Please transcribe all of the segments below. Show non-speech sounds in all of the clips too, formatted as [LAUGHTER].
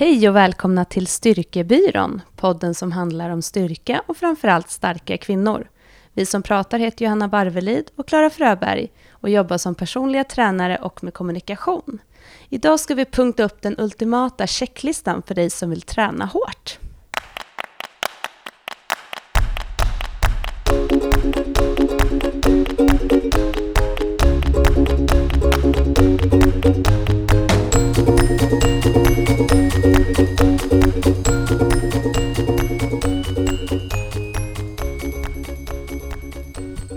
Hej och välkomna till Styrkebyrån, podden som handlar om styrka och framförallt starka kvinnor. Vi som pratar heter Johanna Barvelid och Klara Fröberg och jobbar som personliga tränare och med kommunikation. Idag ska vi punkta upp den ultimata checklistan för dig som vill träna hårt.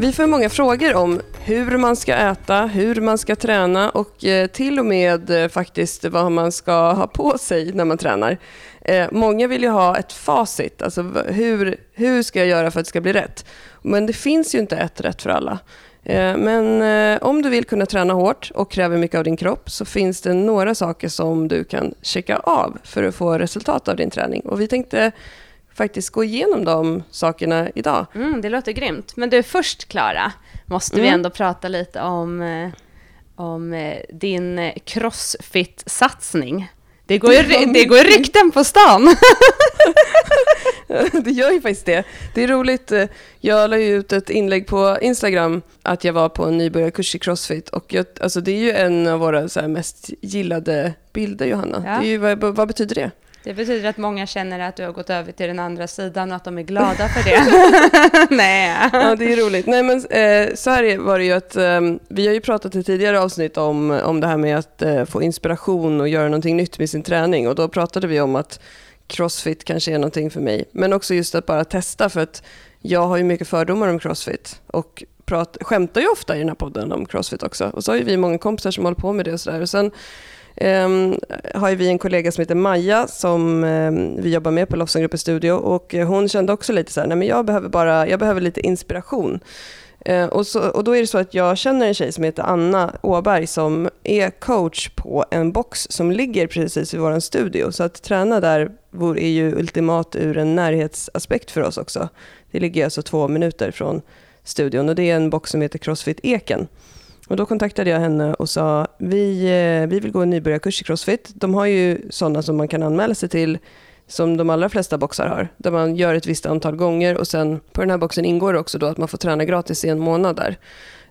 Vi får många frågor om hur man ska äta, hur man ska träna och eh, till och med eh, faktiskt vad man ska ha på sig när man tränar. Eh, många vill ju ha ett facit, alltså hur, hur ska jag göra för att det ska bli rätt? Men det finns ju inte ett rätt för alla. Men om du vill kunna träna hårt och kräver mycket av din kropp så finns det några saker som du kan checka av för att få resultat av din träning. Och vi tänkte faktiskt gå igenom de sakerna idag. Mm, det låter grymt. Men du, först Klara, måste mm. vi ändå prata lite om, eh, om eh, din eh, crossfit-satsning. Det går, ju, [LAUGHS] det går rykten på stan. [LAUGHS] det gör ju faktiskt det. Det är roligt. Jag la ju ut ett inlägg på Instagram att jag var på en nybörjarkurs i crossfit. Och jag, alltså det är ju en av våra så mest gillade bilder, Johanna. Ja. Ju, vad, vad betyder det? Det betyder att många känner att du har gått över till den andra sidan och att de är glada för det. [LAUGHS] Nej. Ja, det är roligt. Nej, men eh, så här var det ju att eh, vi har ju pratat i tidigare avsnitt om, om det här med att eh, få inspiration och göra någonting nytt med sin träning och då pratade vi om att crossfit kanske är någonting för mig. Men också just att bara testa för att jag har ju mycket fördomar om crossfit och prat, skämtar ju ofta i den här podden om crossfit också. Och så har ju vi många kompisar som håller på med det och sådär. Och sen um, har vi en kollega som heter Maja som um, vi jobbar med på Lofsengruppen Studio och hon kände också lite så här, nej men jag behöver bara, jag behöver lite inspiration. Ehm, och, så, och då är det så att jag känner en tjej som heter Anna Åberg som är coach på en box som ligger precis vid vår studio. Så att träna där är ju ultimat ur en närhetsaspekt för oss också. Det ligger alltså två minuter från studion och det är en box som heter Crossfit Eken. Och då kontaktade jag henne och sa, vi, eh, vi vill gå en nybörjarkurs i Crossfit. De har ju sådana som man kan anmäla sig till, som de allra flesta boxar har. Där man gör ett visst antal gånger och sen på den här boxen ingår också då att man får träna gratis i en månad där.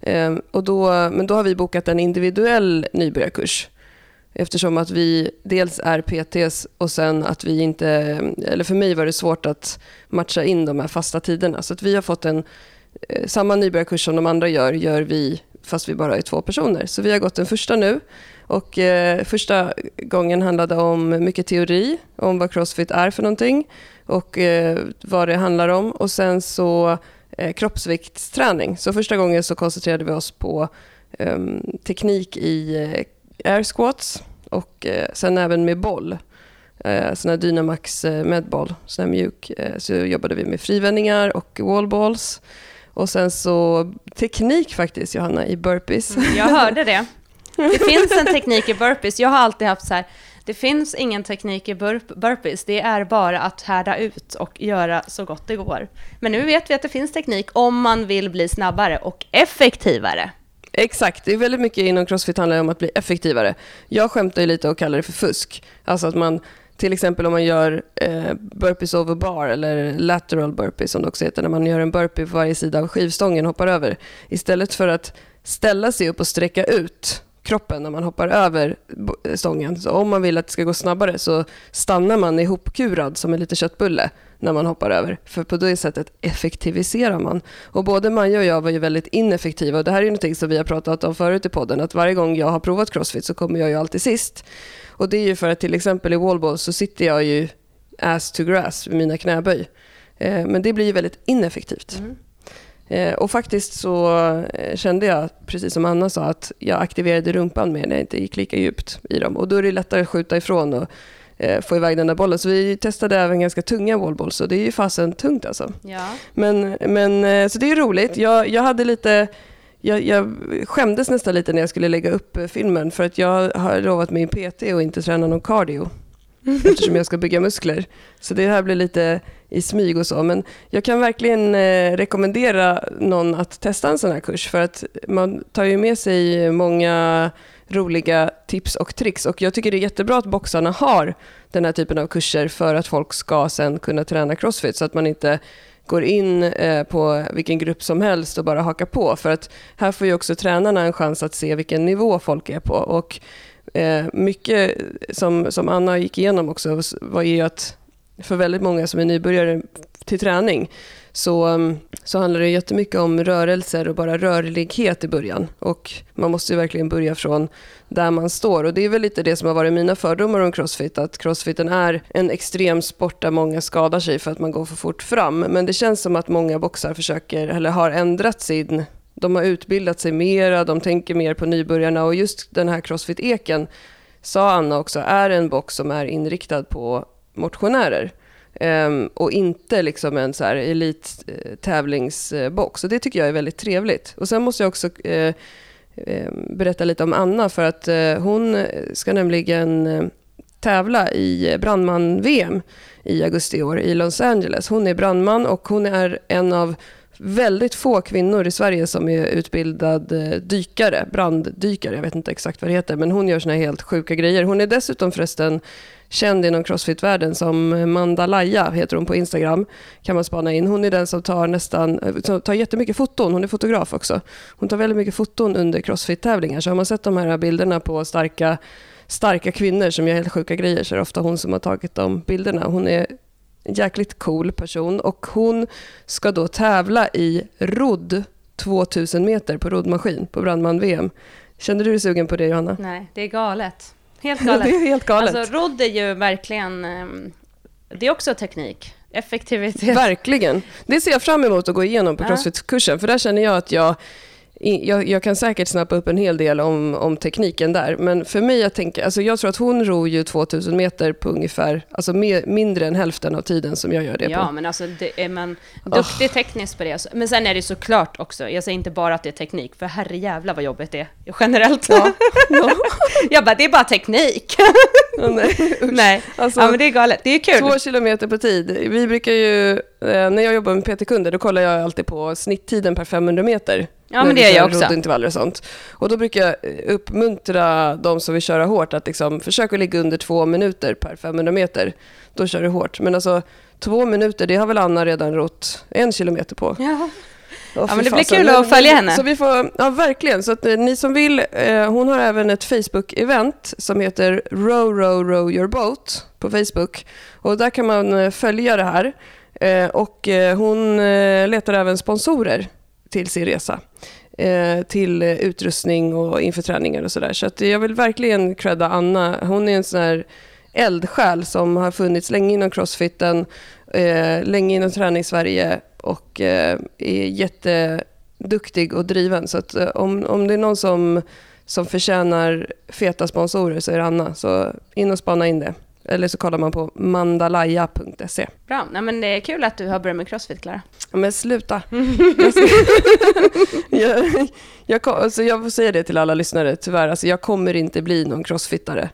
Ehm, och då, men då har vi bokat en individuell nybörjarkurs. Eftersom att vi dels är PTs och sen att vi inte, eller för mig var det svårt att matcha in de här fasta tiderna. Så att vi har fått en, eh, samma nybörjarkurs som de andra gör, gör vi fast vi bara är två personer. Så vi har gått den första nu. Och eh, första gången handlade om mycket teori, om vad crossfit är för någonting och eh, vad det handlar om. Och sen så eh, kroppsviktsträning. Så första gången så koncentrerade vi oss på ehm, teknik i eh, air squats och eh, sen även med boll. Eh, sån här Dynamax eh, medboll, sån här mjuk. Eh, så jobbade vi med frivändningar och wallballs. Och sen så teknik faktiskt, Johanna, i burpees. Mm, jag hörde det. Det finns en teknik i burpees. Jag har alltid haft så här, det finns ingen teknik i burp burpees. Det är bara att härda ut och göra så gott det går. Men nu vet vi att det finns teknik om man vill bli snabbare och effektivare. Exakt, det är väldigt mycket inom crossfit handlar om att bli effektivare. Jag skämtar ju lite och kallar det för fusk. Alltså att man till exempel om man gör eh, burpees over bar eller lateral burpees som det också heter, när man gör en burpee på varje sida av skivstången och hoppar över. Istället för att ställa sig upp och sträcka ut kroppen när man hoppar över stången. Så om man vill att det ska gå snabbare så stannar man ihopkurad som en liten köttbulle när man hoppar över. För på det sättet effektiviserar man. Och både Maja och jag var ju väldigt ineffektiva. Och det här är ju någonting som vi har pratat om förut i podden. Att varje gång jag har provat crossfit så kommer jag ju alltid sist. Och det är ju för att till exempel i wallball så sitter jag ju ass to grass med mina knäböj. Eh, men det blir ju väldigt ineffektivt. Mm. Eh, och faktiskt så eh, kände jag, precis som Anna sa, att jag aktiverade rumpan mer när jag inte gick lika djupt i dem. Och då är det lättare att skjuta ifrån och få iväg den där bollen. Så vi testade även ganska tunga wallballs och det är ju fasen tungt alltså. Ja. Men, men, så det är roligt. Jag, jag hade lite jag, jag skämdes nästan lite när jag skulle lägga upp eh, filmen för att jag har lovat min PT att inte träna någon cardio. [LAUGHS] eftersom jag ska bygga muskler. Så det här blir lite i smyg och så. Men jag kan verkligen eh, rekommendera någon att testa en sån här kurs för att man tar ju med sig många roliga tips och tricks. Och jag tycker det är jättebra att boxarna har den här typen av kurser för att folk ska sen kunna träna crossfit så att man inte går in eh, på vilken grupp som helst och bara hakar på. För att här får ju också tränarna en chans att se vilken nivå folk är på. Och Eh, mycket som, som Anna gick igenom också var ju att för väldigt många som är nybörjare till träning så, mm, så handlar det jättemycket om rörelser och bara rörlighet i början. Och man måste ju verkligen börja från där man står. Och det är väl lite det som har varit mina fördomar om crossfit, att crossfiten är en extrem sport där många skadar sig för att man går för fort fram. Men det känns som att många boxar försöker, eller har ändrat sin de har utbildat sig mera, de tänker mer på nybörjarna och just den här Crossfit-eken, sa Anna också, är en box som är inriktad på motionärer. Um, och inte liksom en så här elittävlingsbox. Eh, och det tycker jag är väldigt trevligt. Och sen måste jag också uh, uh, berätta lite om Anna, för att uh, hon ska nämligen tävla i brandman-VM i augusti i år i Los Angeles. Hon är brandman och hon är en av väldigt få kvinnor i Sverige som är utbildad eh, dykare, branddykare. Jag vet inte exakt vad det heter, men hon gör såna helt sjuka grejer. Hon är dessutom förresten känd inom crossfit-världen som Mandalaya, heter hon på Instagram, kan man spana in. Hon är den som tar nästan, eh, som tar jättemycket foton, hon är fotograf också. Hon tar väldigt mycket foton under crossfit-tävlingar, så har man sett de här bilderna på starka, starka kvinnor som gör helt sjuka grejer, så är det ofta hon som har tagit de bilderna. Hon är en jäkligt cool person och hon ska då tävla i rodd 2000 meter på roddmaskin på brandman-VM. Kände du dig sugen på det Johanna? Nej, det är galet. Helt [LAUGHS] galet. det är helt galet. Alltså rodd är ju verkligen, ehm, det är också teknik. Effektivitet. Verkligen. Det ser jag fram emot att gå igenom på Crossfit-kursen, för där känner jag att jag jag, jag, kan säkert snappa upp en hel del om, om tekniken där. Men för mig, jag, tänker, alltså jag tror att hon ror ju 2000 meter på ungefär, alltså mer, mindre än hälften av tiden som jag gör det ja, på. Ja, men alltså det är man duktig oh. tekniskt på det. Men sen är det såklart också, jag säger inte bara att det är teknik, för herrejävlar vad jobbigt det är generellt. Ja. [LAUGHS] ja. jag bara, det är bara teknik. oh, nej, [LAUGHS] nej. Alltså, ja, men det är galet. Det är kul. Två kilometer på tid. Vi brukar ju, eh, när jag jobbar med PT-kunder, då kollar jag alltid på snitttiden per 500 meter. Ja, men det gör jag också. och sånt. Och då brukar jag uppmuntra de som vill köra hårt att liksom försöka ligga under två minuter per 500 meter. Då kör du hårt. Men alltså två minuter, det har väl Anna redan rott en kilometer på. Ja. Oh, ja, men det blir kul att följa henne. Så vi får, ja, verkligen. Så att eh, ni som vill, eh, hon har även ett Facebook-event som heter Row, row, row your boat på Facebook. Och där kan man eh, följa det här. Eh, och eh, hon letar även sponsorer till sin resa. Eh, till eh, utrustning och inför träningar och sådär. Så, så jag vill verkligen credda Anna. Hon är en sån här eldsjäl som har funnits länge inom crossfiten, eh, länge inom träning-Sverige och eh, är jätteduktig och driven. Så att, eh, om, om det är någon som, som förtjänar feta sponsorer så är det Anna. Så in och spana in det. Eller så kollar man på mandalaya.se. Bra. Nej, men det är kul att du har börjat med crossfit, Klara. Men sluta. [LAUGHS] jag, [LAUGHS] jag, alltså jag får säga det till alla lyssnare, tyvärr. Alltså jag kommer inte bli någon crossfittare.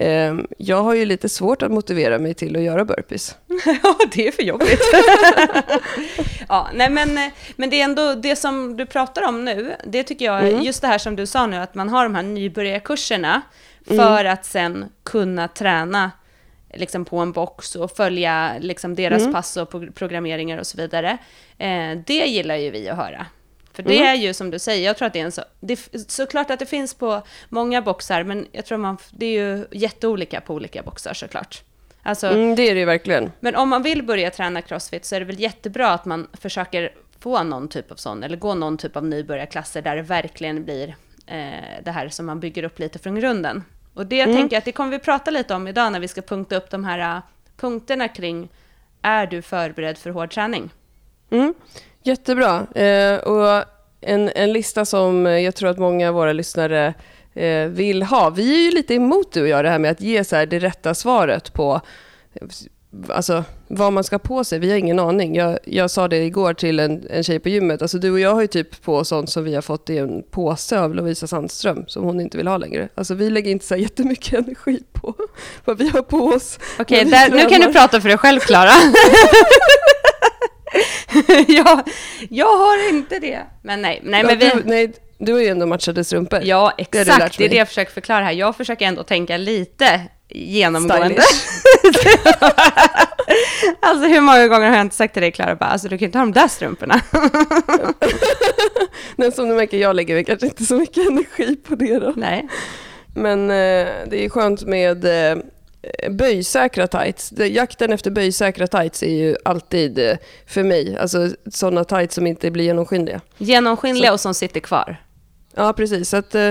Ehm, jag har ju lite svårt att motivera mig till att göra burpees. [LAUGHS] ja, det är för jobbigt. ja, nej men, men det är ändå det som du pratar om nu, det tycker jag, mm. just det här som du sa nu, att man har de här nybörjarkurserna för mm. att sen kunna träna liksom på en box och följa liksom deras mm. pass och programmeringar och så vidare. Eh, det gillar ju vi att höra. För det mm. är ju som du säger, jag tror att det är en så... Det, såklart att det finns på många boxar, men jag tror man... Det är ju jätteolika på olika boxar såklart. Alltså, mm, det är det ju verkligen. Men om man vill börja träna crossfit så är det väl jättebra att man försöker få någon typ av sån, eller gå någon typ av nybörjarklasser där det verkligen blir eh, det här som man bygger upp lite från grunden. Och det mm. tänker jag att det kommer vi prata lite om idag när vi ska punkta upp de här uh, punkterna kring är du förberedd för hård träning? Mm. Jättebra. Eh, och en, en lista som jag tror att många av våra lyssnare eh, vill ha. Vi är ju lite emot du och jag det här med att ge så det rätta svaret på alltså, vad man ska på sig. Vi har ingen aning. Jag, jag sa det igår till en, en tjej på gymmet. Alltså, du och jag har ju typ på sånt som vi har fått i en påse av Lovisa Sandström som hon inte vill ha längre. Alltså, vi lägger inte så jättemycket [LAUGHS] energi på vad vi har på oss. Okej, okay, nu kan du prata för dig själv, Klara. [LAUGHS] jag, jag har inte det. Men nej, nej, ja, men vi... Du, nej, du har ju ändå matchade strumpor. Ja, Det exakt. lärt Det, är det jag försöker förklara här. Jag försöker ändå tänka lite genomgående. [LAUGHS] alltså hur många gånger har jag inte sagt till dig Klara, bara, alltså du kan inte ha de där strumporna. [LAUGHS] Men som du märker, jag lägger väl kanske inte så mycket energi på det då. Nej. Men eh, det är skönt med eh, böjsäkra tights. Jakten efter böjsäkra tights är ju alltid eh, för mig, alltså sådana tights som inte blir genomskinliga. Genomskinliga och som sitter kvar. Ja, precis. Så att, eh,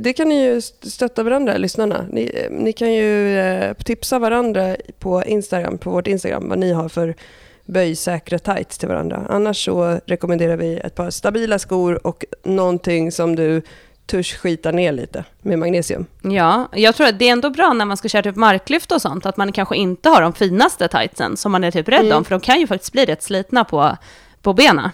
det kan ni ju st- stötta varandra, lyssnarna. Ni, eh, ni kan ju eh, tipsa varandra på Instagram, på vårt Instagram, vad ni har för böjsäkra tights till varandra. Annars så rekommenderar vi ett par stabila skor och någonting som du törs skita ner lite med magnesium. Ja, jag tror att det är ändå bra när man ska köra typ marklyft och sånt, att man kanske inte har de finaste tightsen som man är typ rädd Mm. om, för de kan ju faktiskt bli rätt slitna på, på benen.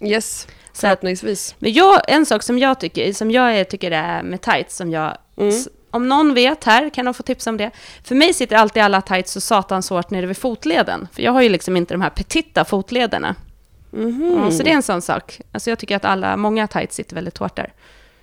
Yes, förhoppningsvis. men jag, en sak som jag tycker, som jag tycker är med tights, som jag, Mm. om någon vet här, kan de få tipsa om det. För mig sitter alltid alla tights så satans hårt nere vid fotleden, för jag har ju liksom inte de här petita fotlederna. Mhm. Ja, så det är en sån sak. Alltså jag tycker att alla, många tights sitter väldigt hårt där.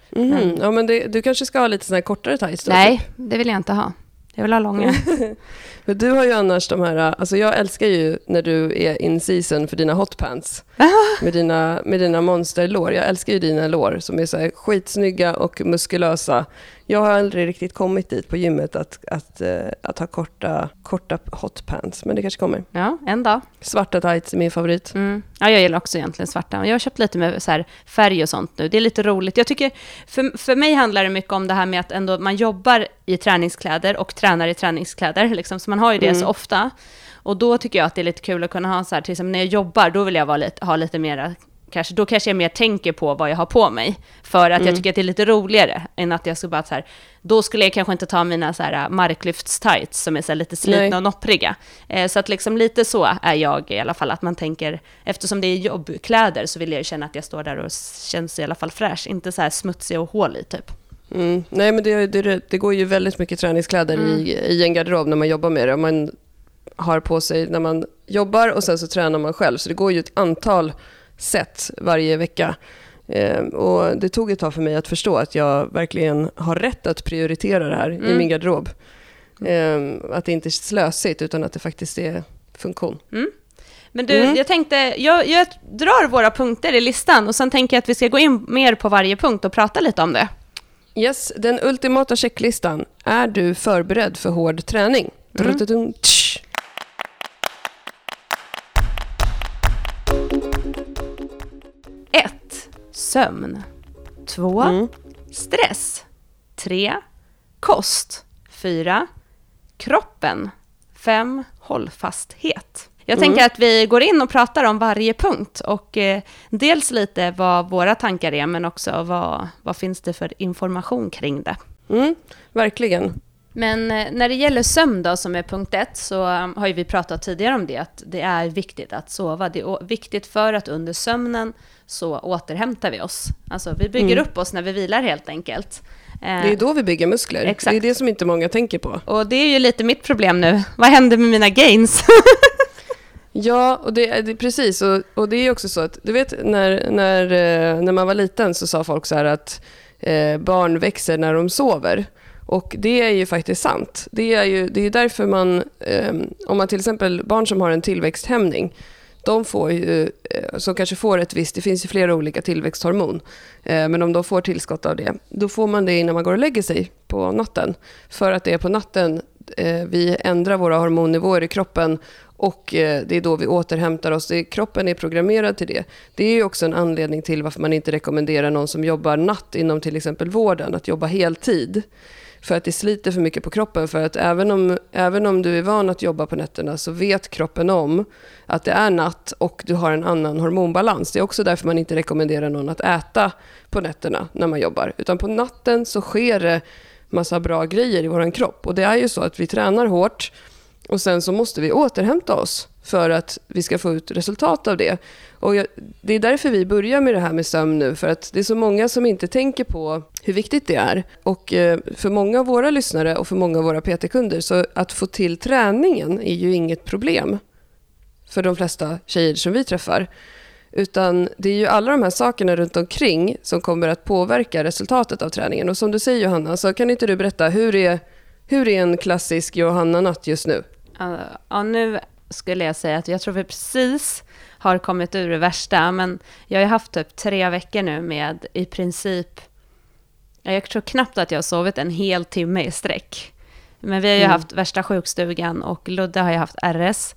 Mhm. Ja, men det, du kanske ska ha lite såna här kortare tights då? Nej, det vill jag inte ha. Jag vill ha långa. [LAUGHS] För du har ju annars de här, alltså jag älskar ju när du är in season för dina hotpants. [LAUGHS] med dina, med dina monsterlår. Jag älskar ju dina lår som är så här skitsnygga och muskulösa. Jag har aldrig riktigt kommit dit på gymmet att, att, eh, att ha korta, korta hotpants, men det kanske kommer. Ja, en dag. Svarta tights är min favorit. Mm. Ja, jag gillar också egentligen svarta. Jag har köpt lite med så färg och sånt nu. Det är lite roligt. Jag tycker, för, för mig handlar det mycket om det här med att ändå man jobbar i träningskläder och tränar i träningskläder. Liksom. Så man har ju det så ofta. Och då tycker jag att det är lite kul att kunna ha så här, till exempel när jag jobbar, då vill jag lite, ha lite mera Kanske, då kanske jag mer tänker på vad jag har på mig. För att jag tycker att det är lite roligare än att jag skulle bara så här, då skulle jag kanske inte ta mina så här marklyftstights som är så här lite slitna Nej. och noppriga. Eh, så att liksom lite så är jag i alla fall, att man tänker, eftersom det är jobbkläder så vill jag ju känna att jag står där och känns i alla fall fräsch, inte så här smutsig och hål i typ. Mm. Nej, men det, det, det går ju väldigt mycket träningskläder i, i en garderob när man jobbar med det. Man har på sig när man jobbar och sen så tränar man själv. Så det går ju ett antal set varje vecka. Eh, och det tog ett tag för mig att förstå att jag verkligen har rätt att prioritera det här i Mm. min garderob. Eh, att det inte är slösigt utan att det faktiskt är funktion. Men du, Mm. jag tänkte, jag, jag drar våra punkter i listan och sen tänker jag att vi ska gå in mer på varje punkt och prata lite om det. Yes, den ultimata checklistan. Är du förberedd för hård träning? Mm. Sömn. 2. Mm. Stress. 3. Kost. 4. Kroppen. 5. Hållfasthet. Jag Mm. tänker att vi går in och pratar om varje punkt och eh, dels lite vad våra tankar är men också vad, vad finns det för information kring det. Mm, verkligen. Men eh, när det gäller sömn då, som är punkt ett, så um, har ju vi pratat tidigare om det, att det är viktigt att sova. Det är viktigt för att under sömnen så återhämtar vi oss. Alltså vi bygger upp oss när vi vilar helt enkelt. Eh, Det är då vi bygger muskler. Exakt. Det är det som inte många tänker på. Och det är ju lite mitt problem nu. Vad händer med mina gains? [LAUGHS] Ja, och det, det, precis. Och, och det är också så att, du vet när, när, eh, när man var liten så sa folk så här att eh, barn växer när de sover. Och det är ju faktiskt sant. Det är ju det är därför man, eh, om man till exempel barn som har en tillväxthämning, de får ju, eh, som kanske får ett visst, det finns ju flera olika tillväxthormon, eh, men om de får tillskott av det, då får man det innan man går och lägger sig på natten. För att det är på natten eh, vi ändrar våra hormonnivåer i kroppen och eh, det är då vi återhämtar oss. Kroppen är programmerad till det. Det är ju också en anledning till varför man inte rekommenderar någon som jobbar natt inom till exempel vården att jobba heltid. För att det sliter för mycket på kroppen. För att även om, även om du är van att jobba på nätterna så vet kroppen om att det är natt och du har en annan hormonbalans. Det är också därför man inte rekommenderar någon att äta på nätterna när man jobbar. Utan på natten så sker det massa bra grejer i vår kropp. Och det är ju så att vi tränar hårt och sen så måste vi återhämta oss för att vi ska få ut resultat av det. Och jag, det är därför vi börjar med det här med sömn nu, för att det är så många som inte tänker på hur viktigt det är. Och eh, för många av våra lyssnare och för många av våra PT-kunder, så att få till träningen är ju inget problem för de flesta tjejer som vi träffar. Utan det är ju alla de här sakerna runt omkring som kommer att påverka resultatet av träningen. Och som du säger Johanna, så kan inte du berätta, hur är, hur är en klassisk Johanna-natt just nu? Ja, nu skulle jag säga att jag tror vi precis har kommit ur det värsta, men jag har haft typ tre veckor nu med i princip, jag tror knappt att jag har sovit en hel timme i sträck. Men vi har ju mm. haft värsta sjukstugan och Ludde har ju haft RS.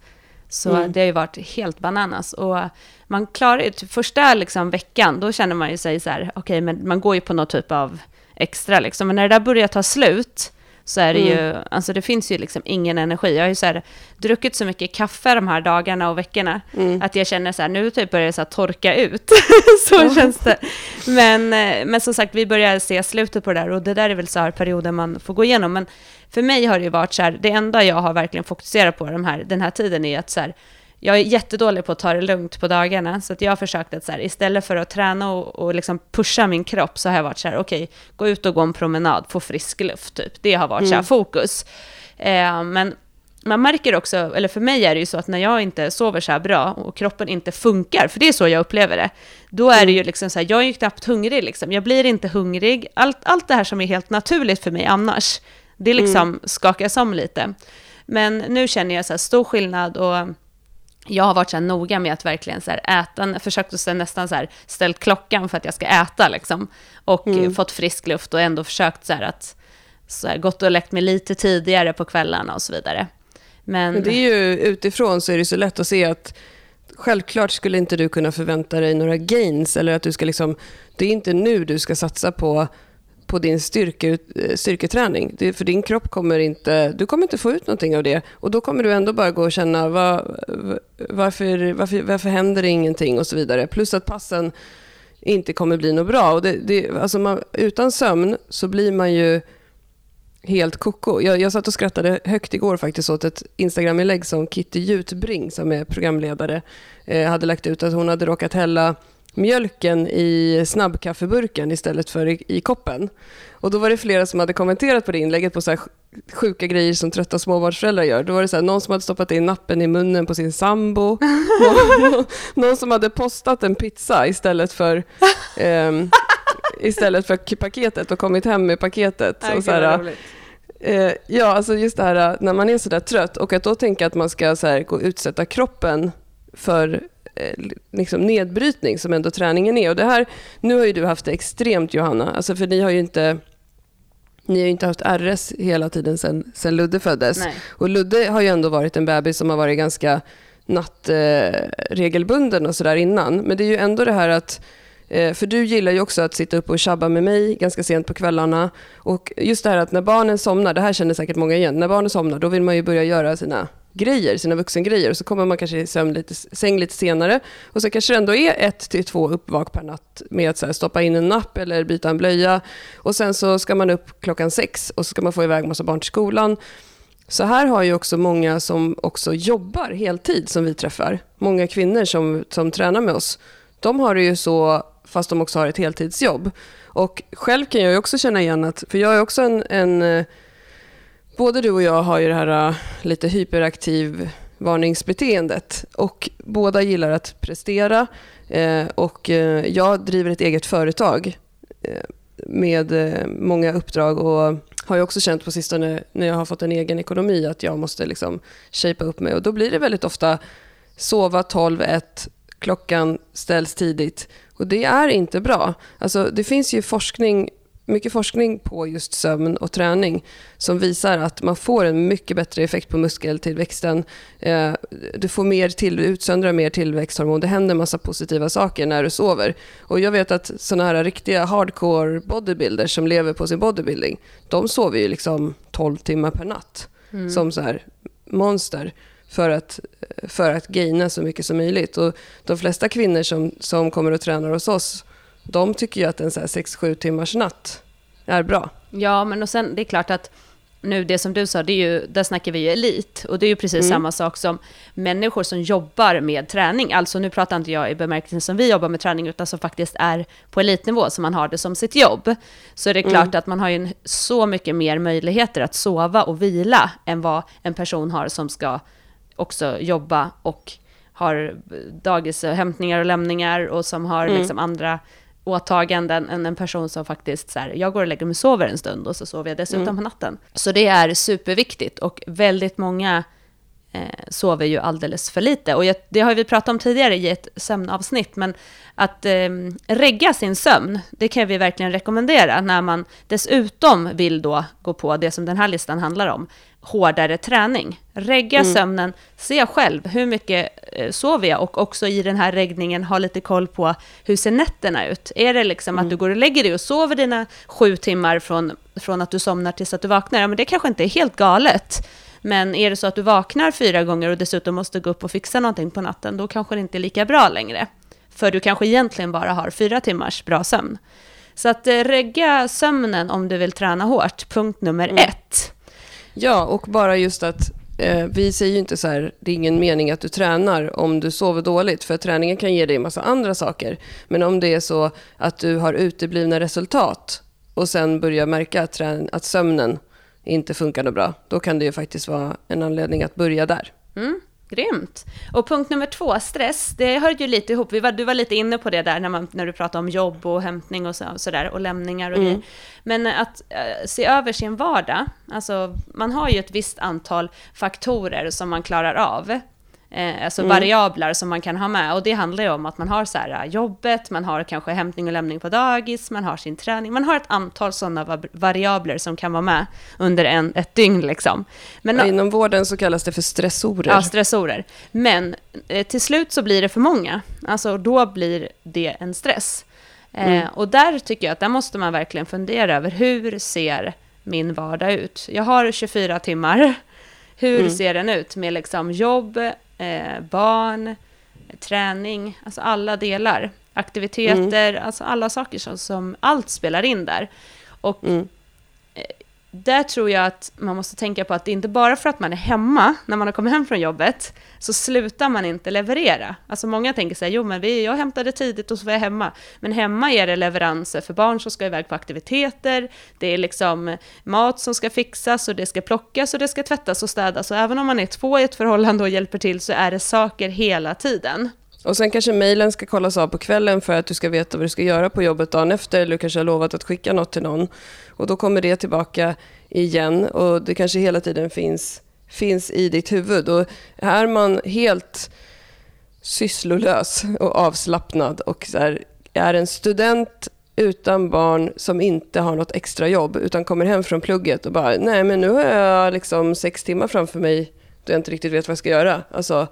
Så mm. det har ju varit helt bananas. Och man klarar ju, typ första liksom veckan, då känner man ju sig så här, okej, okay, men man går ju på någon typ av extra liksom. Men när det där börjar ta slut, så är det mm. ju, alltså det finns ju liksom ingen energi. Jag har ju så här, druckit så mycket kaffe de här dagarna och veckorna, mm. att jag känner så här, nu typ börjar det så torka ut. [LAUGHS] så mm. känns det. Men, eh, men som sagt, vi börjar se slutet på det där och det där är väl så här perioden man får gå igenom. Men för mig har det ju varit så här, det enda jag har verkligen fokuserat på de här, den här tiden är att så här, jag är jättedålig på att ta det lugnt på dagarna, så att jag har försökt att så här, istället för att träna och, och liksom pusha min kropp, så har jag varit så här, okej, okay, gå ut och gå en promenad, få frisk luft, typ. Det har varit mm. så här, mm. fokus. Eh, men man märker också, eller för mig är det ju så att när jag inte sover så här bra och kroppen inte funkar, för det är så jag upplever det, då är det ju mm. liksom så här, jag är ju knappt hungrig liksom, jag blir inte hungrig, allt, allt det här som är helt naturligt för mig annars, det liksom mm. skakas om lite. Men nu känner jag så här stor skillnad och jag har varit så här noga med att verkligen så här äta, försökt att nästan så här ställt klockan för att jag ska äta liksom. Och mm. fått frisk luft och ändå försökt så här att så här, gått och läckt mig lite tidigare på kvällarna och så vidare. Men, Men det är ju utifrån så är det så lätt att se att självklart skulle inte du kunna förvänta dig några gains eller att du ska liksom, det är inte nu du ska satsa på på din styrke, eh, styrketräning. Det, för din kropp kommer inte, du kommer inte få ut någonting av det. Och då kommer du ändå bara gå och känna, var, varför, varför, varför händer det ingenting och så vidare. Plus att passen inte kommer bli något bra. Och det, det, alltså man, utan sömn så blir man ju helt koko. Jag, jag satt och skrattade högt igår faktiskt åt ett Instagram-inlägg som Kitty Jutbring, som är programledare, eh, hade lagt ut. Att hon hade råkat hälla mjölken i snabbkaffeburken istället för i, i, koppen. Och då var det flera som hade kommenterat på det inlägget på så här sjuka grejer som trötta småbarnsföräldrar gör. Då var det så här, någon som hade stoppat in nappen i munnen på sin sambo. [LAUGHS] någon, någon, som hade postat en pizza istället för, um, istället för paketet och kommit hem med paketet. och så här, eh, ja, alltså just det här när man är så där trött och att då tänka att man ska så här, gå och utsätta kroppen för Eh, liksom nedbrytning som ändå träningen är. Och det här, nu har ju du haft det extremt Johanna, alltså för ni har ju inte ni har ju inte haft RS hela tiden sen, sen Ludde föddes. Nej. Och Ludde har ju ändå varit en bebis som har varit ganska nattregelbunden eh, och sådär innan. Men det är ju ändå det här att eh, för du gillar ju också att sitta upp och tjabba med mig ganska sent på kvällarna. Och just det här att när barnen somnar, det här känner säkert många igen, när barnen somnar då vill man ju börja göra sina grejer, sina vuxengrejer. Och så kommer man kanske i sömn lite, säng lite senare. Och så kanske det ändå är ett till två uppvak per natt med att så stoppa in en napp eller byta en blöja. Och sen så ska man upp klockan sex och så ska man få iväg massa barn till skolan. Så här har ju också många som också jobbar heltid som vi träffar. Många kvinnor som, som tränar med oss. De har det ju så fast de också har ett heltidsjobb. Och själv kan jag också känna igen att, för jag är också en, en eh, både du och jag har ju det här äh, lite hyperaktiv varningsbeteendet och båda gillar att prestera äh, och äh, jag driver ett eget företag med många uppdrag och har ju också känt på sistone när jag har fått en egen ekonomi att jag måste liksom shapea upp mig och då blir det väldigt ofta sova 12-1, klockan ställs tidigt och det är inte bra. Alltså, det finns ju forskning mycket forskning på just sömn och träning som visar att man får en mycket bättre effekt på muskeltillväxten. Eh, du får mer till, utsöndrar mer tillväxthormon. Det händer massa positiva saker när du sover. Och jag vet att såna här riktiga hardcore bodybuilders som lever på sin bodybuilding, de sover ju liksom 12 timmar per natt mm. som så här monster för att, för att gaina så mycket som möjligt. Och de flesta kvinnor som, som kommer och tränar hos oss de tycker ju att en 6-7 timmars natt är bra. Ja, men och sen det är klart att nu det som du sa, det är ju, där snackar vi ju elit. Och det är ju precis mm. samma sak som människor som jobbar med träning. Alltså nu pratar inte jag i bemärkelsen som vi jobbar med träning, utan som faktiskt är på elitnivå, som man har det som sitt jobb. Så det är klart mm. att man har ju så mycket mer möjligheter att sova och vila än vad en person har som ska också jobba och har dagishämtningar och lämningar och som har Mm. liksom andra åtaganden än en person som faktiskt så här, jag går och lägger mig och sover en stund och så sover jag dessutom Mm. på natten. Så det är superviktigt och väldigt många eh, sover ju alldeles för lite. Och jag, det har vi pratat om tidigare i ett sömnavsnitt, men att eh, regga sin sömn, det kan vi verkligen rekommendera när man dessutom vill då gå på det som den här listan handlar om, hårdare träning. Regga sömnen, se själv hur mycket eh, sover jag och också i den här reggningen ha lite koll på hur ser nätterna ut. Är det liksom att du går och lägger dig och sover dina sju timmar från, från att du somnar tills att du vaknar, ja men det kanske inte är helt galet. Men är det så att du vaknar fyra gånger och dessutom måste gå upp och fixa någonting på natten, då kanske det inte är lika bra längre. För du kanske egentligen bara har fyra timmars bra sömn. Så att eh, regga sömnen om du vill träna hårt, punkt nummer ett. Ja, och bara just att eh, vi säger ju inte så här, det är ingen mening att du tränar om du sover dåligt, för träningen kan ge dig en massa andra saker. Men om det är så att du har uteblivna resultat och sen börjar märka att, trän- att sömnen inte funkar då bra, då kan det ju faktiskt vara en anledning att börja där. Mm, grymt. Och punkt nummer två, stress, det hör ju lite ihop. Vi var, du var lite inne på det där när, man, när du pratade om jobb och hämtning och så, sådär, och lämningar och grejer. Men att eh, se över sin vardag, alltså man har ju ett visst antal faktorer som man klarar av. Eh, alltså variabler som man kan ha med. Och det handlar ju om att man har så här, eh, jobbet, man har kanske hämtning och lämning på dagis, man har sin träning. Man har ett antal sådana va- variabler som kan vara med under en, ett dygn. Liksom. Men, Och inom vården så kallas det för stressorer. Ja, stressorer. Men eh, till slut så blir det för många. Alltså då blir det en stress. Eh, och där tycker jag att där måste man verkligen fundera över hur ser min vardag ut? Jag har 24 timmar. Hur ser den ut med liksom jobb, eh, barn, träning, alltså alla delar. Aktiviteter, alltså alla saker som, som allt spelar in där. Och Mm där tror jag att man måste tänka på att det är inte bara för att man är hemma, när man har kommit hem från jobbet, så slutar man inte leverera. Alltså många tänker så här, jo men vi, jag hämtade tidigt och så var jag hemma. Men hemma är det leveranser för barn som ska iväg på aktiviteter, det är liksom mat som ska fixas och det ska plockas och det ska tvättas och städas. Och även om man är två i ett förhållande och hjälper till så är det saker hela tiden. Och sen kanske mejlen ska kollas av på kvällen för att du ska veta vad du ska göra på jobbet dagen efter. Eller du kanske har lovat att skicka något till någon. Och då kommer det tillbaka igen och det kanske hela tiden finns, finns i ditt huvud. Och är man helt sysslolös och avslappnad och så här, är en student utan barn som inte har något extra jobb utan kommer hem från plugget och bara nej men nu har jag liksom sex timmar framför mig då jag inte riktigt vet vad jag ska göra. Alltså,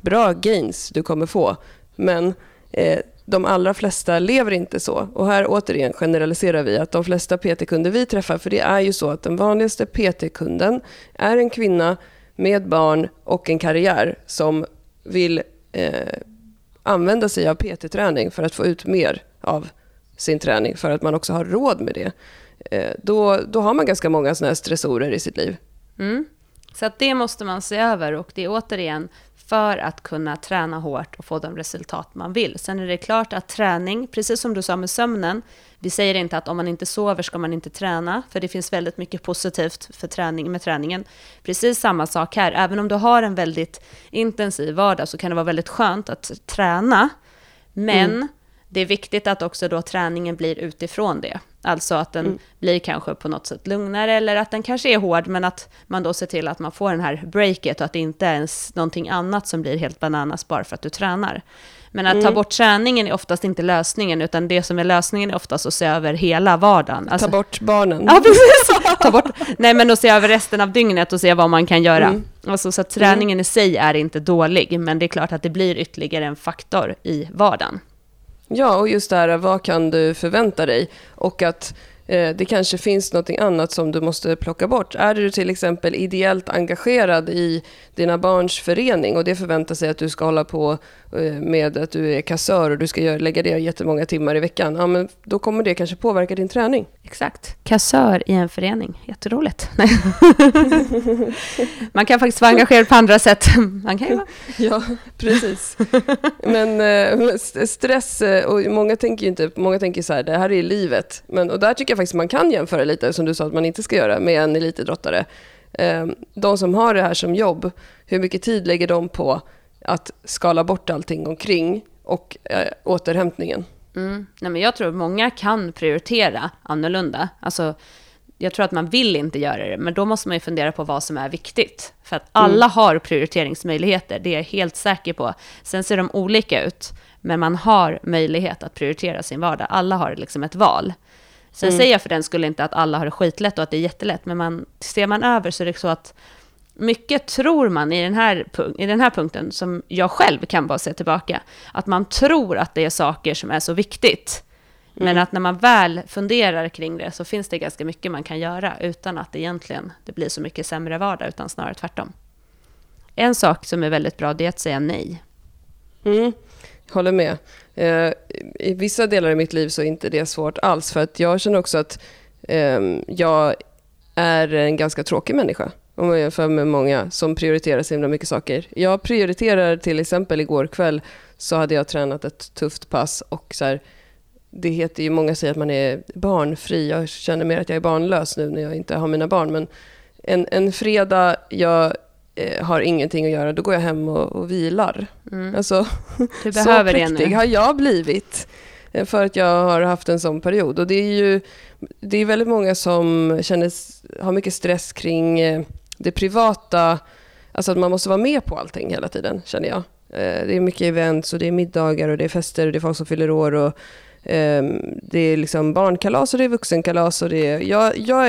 bra gains du kommer få. Men eh, de allra flesta lever inte så. Och här återigen generaliserar vi att de flesta PT-kunder vi träffar, för det är ju så att den vanligaste PT-kunden är en kvinna med barn och en karriär som vill eh, använda sig av PT-träning för att få ut mer av sin träning, för att man också har råd med det. Eh, då, då har man ganska många såna här stressorer i sitt liv. Mm. Så att det måste man se över och det är återigen för att kunna träna hårt och få de resultat man vill. Sen är det klart att träning, precis som du sa med sömnen, vi säger inte att om man inte sover ska man inte träna, för det finns väldigt mycket positivt för träning, med träningen. Precis samma sak här, även om du har en väldigt intensiv vardag så kan det vara väldigt skönt att träna, men det är viktigt att också då träningen blir utifrån det. Alltså att den blir kanske på något sätt lugnare eller att den kanske är hård men att man då ser till att man får den här breaket och att det inte är ens någonting annat som blir helt bananas bara för att du tränar. Men att ta bort träningen är oftast inte lösningen utan det som är lösningen är oftast att se över hela vardagen. Alltså, Ta bort barnen. Ja, precis. [LAUGHS] Ta bort. Nej, men att se över resten av dygnet och se vad man kan göra. Mm. Alltså, så att träningen i sig är inte dålig, men det är klart att det blir ytterligare en faktor i vardagen. Ja, och just det här, vad kan du förvänta dig? Och att eh, det kanske finns något annat som du måste plocka bort. Är du till exempel ideellt engagerad i dina barns förening och det förväntar sig att du ska hålla på med att du är kassör och du ska lägga det jättemånga timmar i veckan, ja, men då kommer det kanske påverka din träning. Exakt. Kassör i en förening. Jätteroligt. [LAUGHS] Man kan faktiskt vara engagerad på andra sätt. Man kan ju vara... [LAUGHS] Ja, precis. Men eh, st- stress, eh, och många tänker ju inte, många tänker så här, det här är livet. Men, och där tycker jag faktiskt man kan jämföra lite, som du sa att man inte ska göra, med en elitidrottare. Eh, De som har det här som jobb, hur mycket tid lägger de på att skala bort allting omkring och eh, återhämtningen. Mm. Nej, men jag tror att många kan prioritera annorlunda. Alltså, jag tror att man vill inte göra det, men då måste man ju fundera på vad som är viktigt. För att alla mm. har prioriteringsmöjligheter, det är jag helt säker på. Sen ser de olika ut, men man har möjlighet att prioritera sin vardag. Alla har liksom ett val. Sen mm. säger jag för den skulle inte att alla har det skitlätt och att det är jättelätt, men man, ser man över så är det så att mycket tror man i den, här, i den här punkten, som jag själv kan bara se tillbaka, att man tror att det är saker som är så viktigt. Men mm. att när man väl funderar kring det så finns det ganska mycket man kan göra utan att egentligen det blir så mycket sämre vardag, utan snarare tvärtom. En sak som är väldigt bra, det är att säga nej. Mm, håller med. Eh, I vissa delar i mitt liv så är inte det svårt alls, för att jag känner också att eh, jag är en ganska tråkig människa om man jämför med många som prioriterar så himla mycket saker. Jag prioriterar till exempel igår kväll så hade jag tränat ett tufft pass och så här, det heter ju, många säger att man är barnfri. Jag känner mer att jag är barnlös nu när jag inte har mina barn. Men en, en fredag, jag eh, har ingenting att göra, då går jag hem och, och vilar. Mm. Alltså, du [LAUGHS] behöver så präktig har jag blivit. Eh, för att jag har haft en sån period. Och det är ju det är väldigt många som känner, har mycket stress kring eh, det privata. Alltså att man måste vara med på allting hela tiden, känner jag. Eh, det är mycket events och det är middagar och det är fester och det är folk som fyller år. Och Ehm, det är liksom barnkalas och det är vuxenkalas. Och det är, jag, jag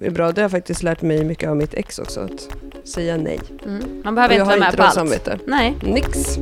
är bra, det har jag faktiskt lärt mig mycket av mitt ex också, att säga nej. Mm. Man behöver inte vara med på allt. Samvete. Nej. Nix.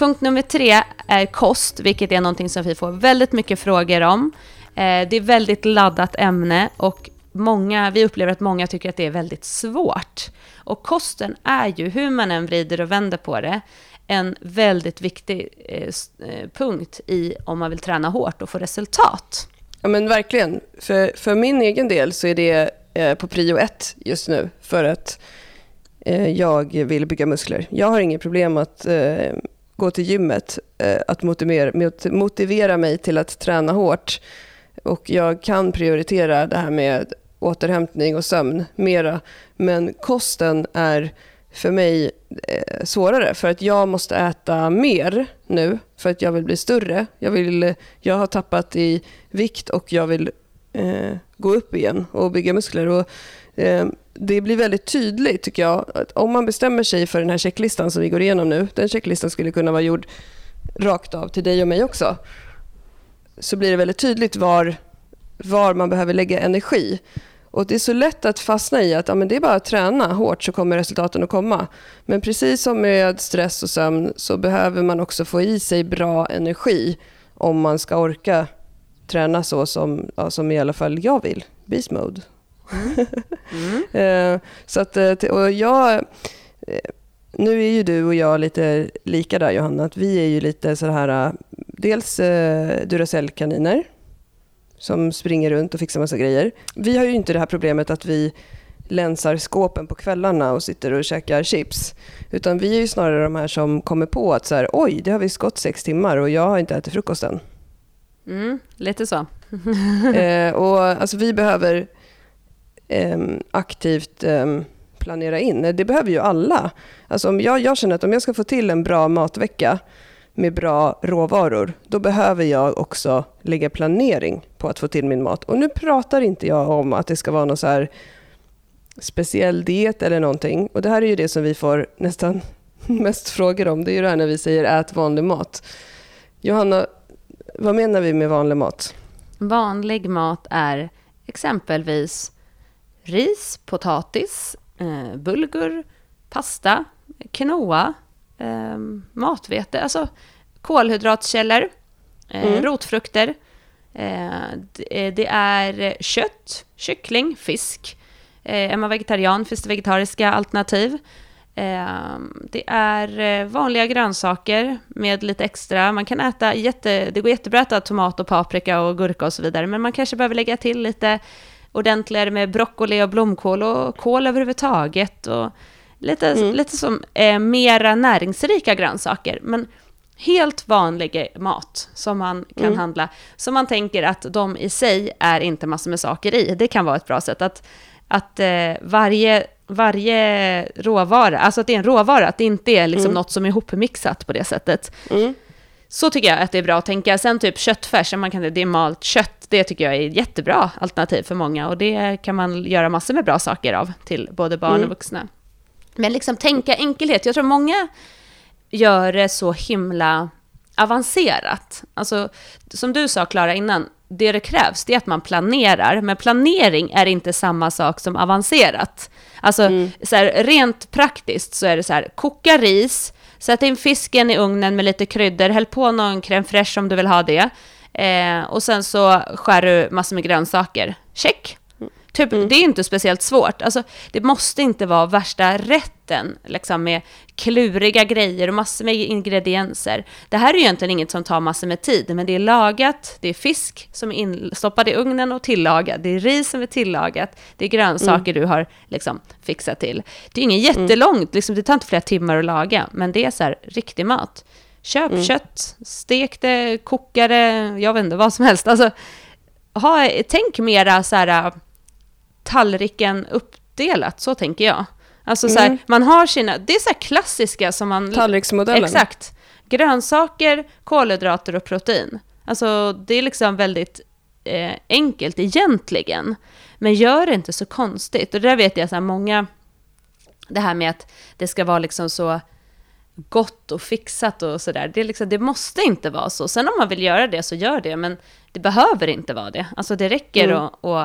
Punkt nummer tre är kost, vilket är någonting som vi får väldigt mycket frågor om. Eh, det är väldigt laddat ämne och många, vi upplever att många tycker att det är väldigt svårt. Och kosten är ju, hur man än vrider och vänder på det, en väldigt viktig eh, eh, punkt i om man vill träna hårt och få resultat. Ja men verkligen. För, för min egen del så är det på prio ett just nu för att jag vill bygga muskler. Jag har inget problem att gå till gymmet, eh, att motivera, motivera mig till att träna hårt. Och jag kan prioritera det här med återhämtning och sömn mera. Men kosten är för mig eh, svårare för att jag måste äta mer nu för att jag vill bli större. Jag, vill, eh, jag har tappat i vikt och jag vill eh, gå upp igen och bygga muskler. Och, eh, det blir väldigt tydligt tycker jag att om man bestämmer sig för den här checklistan som vi går igenom nu. Den checklistan skulle kunna vara gjord rakt av till dig och mig också. Så blir det väldigt tydligt var, var man behöver lägga energi. Och Det är så lätt att fastna i att ja, men det är bara att träna hårt så kommer resultaten att komma. Men precis som med stress och sömn så behöver man också få i sig bra energi om man ska orka träna så som, ja, som i alla fall jag vill. Beast mode. Mm. [LAUGHS] Mm. så att, eh, och jag, eh, nu är ju du och jag lite lika där Johanna. Att vi är ju lite så här, eh, dels Duracell-kaniner som springer runt och fixar massa grejer. Vi har ju inte det här problemet att vi länsar skåpen på kvällarna och sitter och käkar chips. Utan vi är ju snarare de här som kommer på att så här, oj, det har visst gått sex timmar och jag har inte ätit frukosten. Mm, lite så. [LAUGHS] eh, och alltså vi behöver eh, aktivt eh, planera in. Det behöver ju alla. Alltså om jag, jag känner att om jag ska få till en bra matvecka med bra råvaror, då behöver jag också lägga planering på att få till min mat. Och nu pratar inte jag om att det ska vara någon så speciell diet eller någonting. Och det här är ju det som vi får nästan [LAUGHS] mest frågor om. Det är ju det här när vi säger ät vanlig mat. Johanna, vad menar vi med vanlig mat? Vanlig mat är exempelvis ris, potatis, eh, bulgur, pasta, quinoa, eh, matvete, alltså kolhydratkällor, eh, mm. rotfrukter. Eh, det, det är kött, kyckling, fisk. Är man vegetarian finns det vegetariska alternativ. Ehm, det är eh, vanliga grönsaker med lite extra. Man kan äta jätte, det går jättebra att äta tomat och paprika och gurka och så vidare, men man kanske behöver lägga till lite ordentligare med broccoli och blomkål och kål överhuvudtaget. Och Lite, mm. lite som eh, mera näringsrika grönsaker. Men helt vanlig mat som man kan mm. handla, som man tänker att de i sig är inte massor med saker i. Det kan vara ett bra sätt att, att eh, varje, varje råvara, alltså att det är en råvara, att det inte är liksom mm. något som är ihopmixat på det sättet. Mm. Så tycker jag att det är bra att tänka. Sen typ köttfärs, man kan, det är malt kött, det tycker jag är ett jättebra alternativ för många och det kan man göra massor med bra saker av till både barn mm. och vuxna. Men liksom tänka enkelhet, jag tror många gör det så himla avancerat. Alltså, som du sa Klara innan, det det krävs det är att man planerar, men planering är inte samma sak som avancerat. Alltså, mm. så här, rent praktiskt så är det så här, koka ris, sätt in fisken i ugnen med lite kryddor, häll på någon crème fraîche om du vill ha det. Eh, och sen så skär du massor med grönsaker. Check! Typ, mm. Det är inte speciellt svårt. Alltså, det måste inte vara värsta rätten liksom med kluriga grejer och massor med ingredienser. Det här är ju egentligen inget som tar massor med tid, men det är lagat, det är fisk som är instoppad i ugnen och tillagad, det är ris som är tillagat, det är grönsaker mm. du har liksom fixat till. Det är inget jättelångt, liksom, det tar inte flera timmar att laga, men det är så här riktig mat. Köp mm. kött, stek det, koka det, jag vet inte, vad som helst. Alltså, ha, tänk mera så här tallriken uppdelat, så tänker jag. Alltså så här, mm. man har sina, det är så här klassiska som man... Tallriksmodellen. Exakt. Grönsaker, kolhydrater och protein. Alltså det är liksom väldigt eh, enkelt egentligen. Men gör det inte så konstigt. Och det där vet jag så här många, det här med att det ska vara liksom så gott och fixat och sådär. Det, liksom, det måste inte vara så. Sen om man vill göra det så gör det, men det behöver inte vara det. Alltså det räcker mm. att och,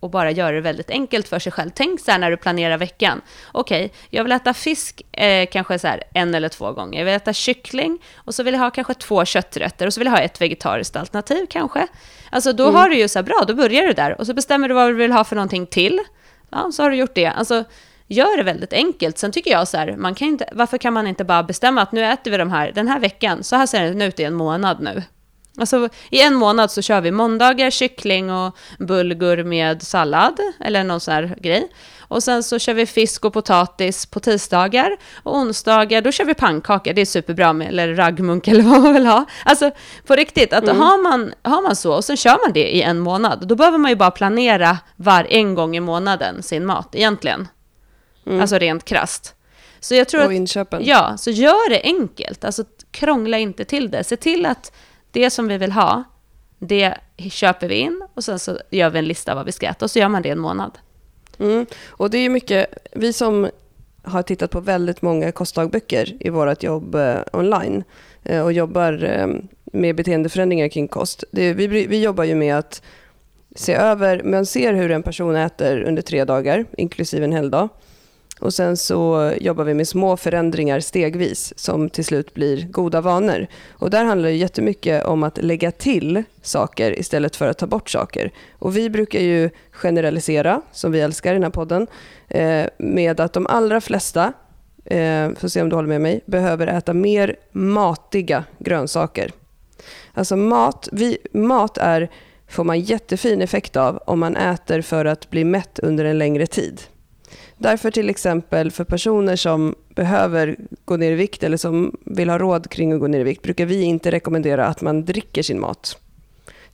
och bara göra det väldigt enkelt för sig själv. Tänk så här när du planerar veckan. Okej, okay, jag vill äta fisk eh, kanske så här en eller två gånger. Jag vill äta kyckling och så vill jag ha kanske två kötträtter och så vill jag ha ett vegetariskt alternativ kanske. Alltså då mm. har du ju så här, bra, då börjar du där och så bestämmer du vad du vill ha för någonting till. Ja, så har du gjort det. Alltså, gör det väldigt enkelt. Sen tycker jag så här, man kan inte, varför kan man inte bara bestämma att nu äter vi de här den här veckan, så här ser den ut i en månad nu. Alltså i en månad så kör vi måndagar kyckling och bulgur med sallad eller någon sån här grej. Och sen så kör vi fisk och potatis på tisdagar. Och onsdagar då kör vi pannkakor, det är superbra med, eller raggmunk [LAUGHS] eller vad man vill ha. Alltså på riktigt, att mm. har, man, har man så och sen kör man det i en månad, då behöver man ju bara planera var en gång i månaden sin mat egentligen. Mm. Alltså rent krast. Så jag tror och inköpen. Att, ja, så gör det enkelt. Alltså krångla inte till det. Se till att det som vi vill ha, det köper vi in och sen så gör vi en lista vad vi ska äta och så gör man det en månad. Mm. Och det är mycket, vi som har tittat på väldigt många kostdagböcker i vårt jobb eh, online eh, och jobbar eh, med beteendeförändringar kring kost. Det, vi, vi jobbar ju med att se över, man ser hur en person äter under tre dagar, inklusive en helgdag. Och sen så jobbar vi med små förändringar stegvis som till slut blir goda vanor. Och där handlar det jättemycket om att lägga till saker istället för att ta bort saker. Och vi brukar ju generalisera, som vi älskar i den här podden, eh, med att de allra flesta, eh, får se om du håller med mig, behöver äta mer matiga grönsaker. Alltså mat, vi, mat är, får man jättefin effekt av om man äter för att bli mätt under en längre tid. Därför till exempel för personer som behöver gå ner i vikt eller som vill ha råd kring att gå ner i vikt brukar vi inte rekommendera att man dricker sin mat.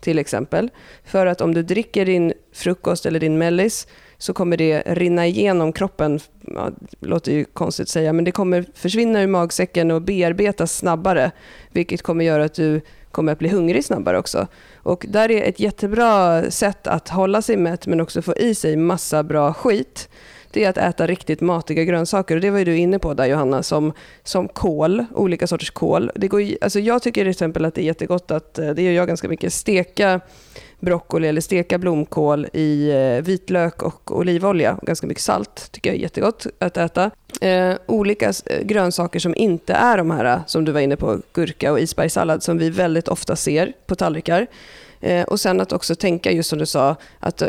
Till exempel. För att om du dricker din frukost eller din mellis så kommer det rinna igenom kroppen. Ja, det låter ju konstigt att säga, men det kommer försvinna ur magsäcken och bearbetas snabbare. Vilket kommer göra att du kommer att bli hungrig snabbare också. Och där är ett jättebra sätt att hålla sig mätt men också få i sig massa bra skit det är att äta riktigt matiga grönsaker. Och det var ju du inne på där Johanna, som, som kål, olika sorters kål. Det går, alltså jag tycker till exempel att det är jättegott att, eh, det gör jag ganska mycket, steka broccoli eller steka blomkål i eh, vitlök och olivolja. Ganska mycket salt tycker jag är jättegott att äta. Eh, olika eh, grönsaker som inte är de här som du var inne på, gurka och isbergssallad som vi väldigt ofta ser på tallrikar. Eh, och sen att också tänka, just som du sa, att eh,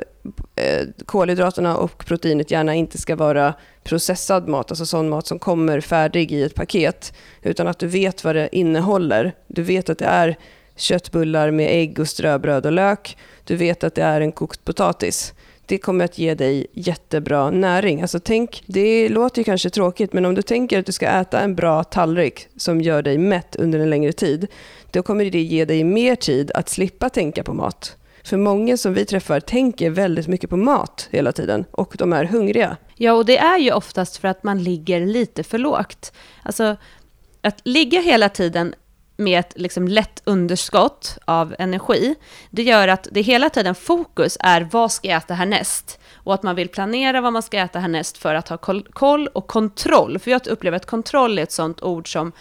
eh, kolhydraterna och proteinet gärna inte ska vara processad mat, alltså sån mat som kommer färdig i ett paket, utan att du vet vad det innehåller. Du vet att det är köttbullar med ägg och ströbröd och lök. Du vet att det är en kokt potatis det kommer att ge dig jättebra näring. Alltså tänk, det låter ju kanske tråkigt, men om du tänker att du ska äta en bra tallrik som gör dig mätt under en längre tid, då kommer det ge dig mer tid att slippa tänka på mat. För många som vi träffar tänker väldigt mycket på mat hela tiden och de är hungriga. Ja, och det är ju oftast för att man ligger lite för lågt. Alltså, att ligga hela tiden med ett liksom lätt underskott av energi, det gör att det hela tiden fokus är vad ska jag äta härnäst? Och att man vill planera vad man ska äta härnäst för att ha koll och kontroll. För jag upplever att kontroll är ett sånt ord som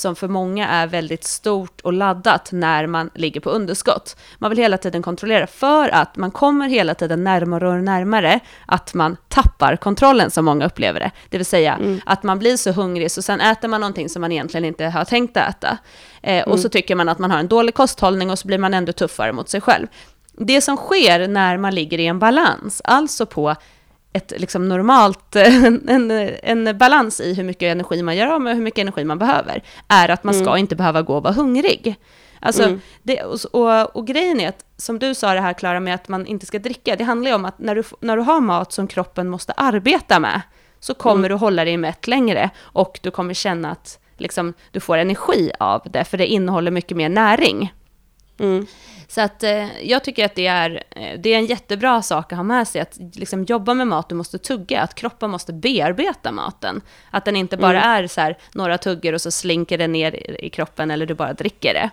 som för många är väldigt stort och laddat när man ligger på underskott. Man vill hela tiden kontrollera för att man kommer hela tiden närmare och närmare att man tappar kontrollen som många upplever det. Det vill säga mm. att man blir så hungrig så sen äter man någonting som man egentligen inte har tänkt äta. Eh, mm. Och så tycker man att man har en dålig kosthållning och så blir man ändå tuffare mot sig själv. Det som sker när man ligger i en balans, alltså på ett liksom normalt, [LAUGHS] en, en, balans i hur mycket energi man gör av med och hur mycket energi man behöver, är att man ska mm. inte behöva gå och vara hungrig. Alltså, mm. det, och, och, och, grejen är att, som du sa det här Klara, med att man inte ska dricka, det handlar ju om att när du, när du har mat som kroppen måste arbeta med, så kommer mm. du hålla dig mätt längre och du kommer känna att liksom, du får energi av det, för det innehåller mycket mer näring. Mm. Så att eh, jag tycker att det är, eh, det är en jättebra sak att ha med sig, att liksom jobba med mat, du måste tugga, att kroppen måste bearbeta maten. Att den inte bara mm. är så här, några tuggor och så slinker det ner i kroppen eller du bara dricker det.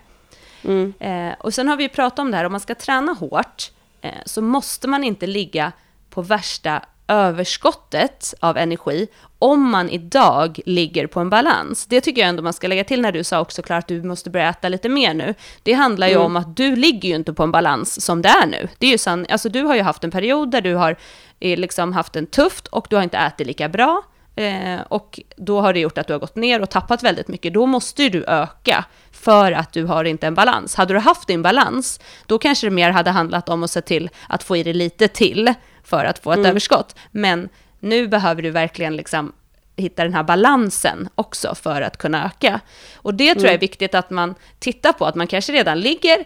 Mm. Eh, och sen har vi ju pratat om det här, om man ska träna hårt, eh, så måste man inte ligga på värsta överskottet av energi om man idag ligger på en balans. Det tycker jag ändå man ska lägga till när du sa också klart att du måste börja äta lite mer nu. Det handlar ju mm. om att du ligger ju inte på en balans som det är nu. Det är ju sann, alltså du har ju haft en period där du har eh, liksom haft en tufft och du har inte ätit lika bra. Eh, och då har det gjort att du har gått ner och tappat väldigt mycket. Då måste ju du öka för att du har inte en balans. Hade du haft din balans, då kanske det mer hade handlat om att se till att få i dig lite till för att få ett mm. överskott. Men nu behöver du verkligen liksom hitta den här balansen också för att kunna öka. Och det tror jag är mm. viktigt att man tittar på, att man kanske redan ligger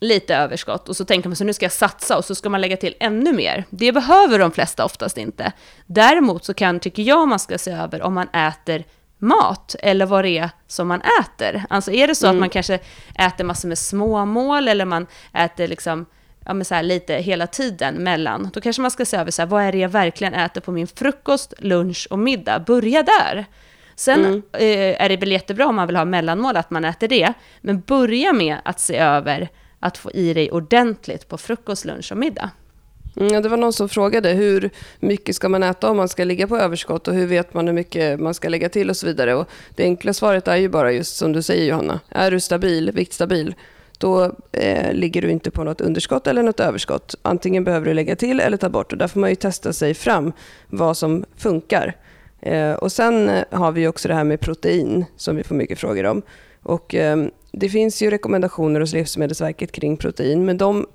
lite överskott och så tänker man så nu ska jag satsa och så ska man lägga till ännu mer. Det behöver de flesta oftast inte. Däremot så kan, tycker jag, man ska se över om man äter mat eller vad det är som man äter. Alltså är det så mm. att man kanske äter massor med småmål eller man äter liksom ja, men så här, lite hela tiden mellan, då kanske man ska se över så här, vad är det jag verkligen äter på min frukost, lunch och middag? Börja där. Sen mm. eh, är det väl jättebra om man vill ha mellanmål, att man äter det, men börja med att se över att få i dig ordentligt på frukost, lunch och middag. Mm, det var någon som frågade hur mycket ska man äta om man ska ligga på överskott och hur vet man hur mycket man ska lägga till och så vidare. Och det enkla svaret är ju bara just som du säger Johanna. Är du stabil, viktstabil, då eh, ligger du inte på något underskott eller något överskott. Antingen behöver du lägga till eller ta bort och där får man ju testa sig fram vad som funkar. Eh, och Sen eh, har vi också det här med protein som vi får mycket frågor om. Och, eh, det finns ju rekommendationer hos Livsmedelsverket kring protein men de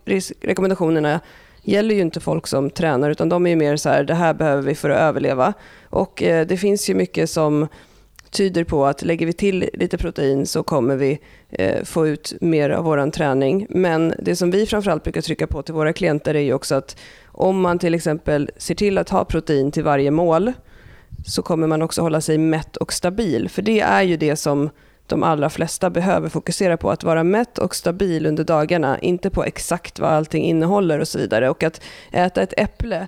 rekommendationerna gäller ju inte folk som tränar utan de är mer så här, det här behöver vi för att överleva. Och eh, det finns ju mycket som tyder på att lägger vi till lite protein så kommer vi eh, få ut mer av vår träning. Men det som vi framförallt brukar trycka på till våra klienter är ju också att om man till exempel ser till att ha protein till varje mål så kommer man också hålla sig mätt och stabil. För det är ju det som de allra flesta behöver fokusera på. Att vara mätt och stabil under dagarna, inte på exakt vad allting innehåller och så vidare. Och att äta ett äpple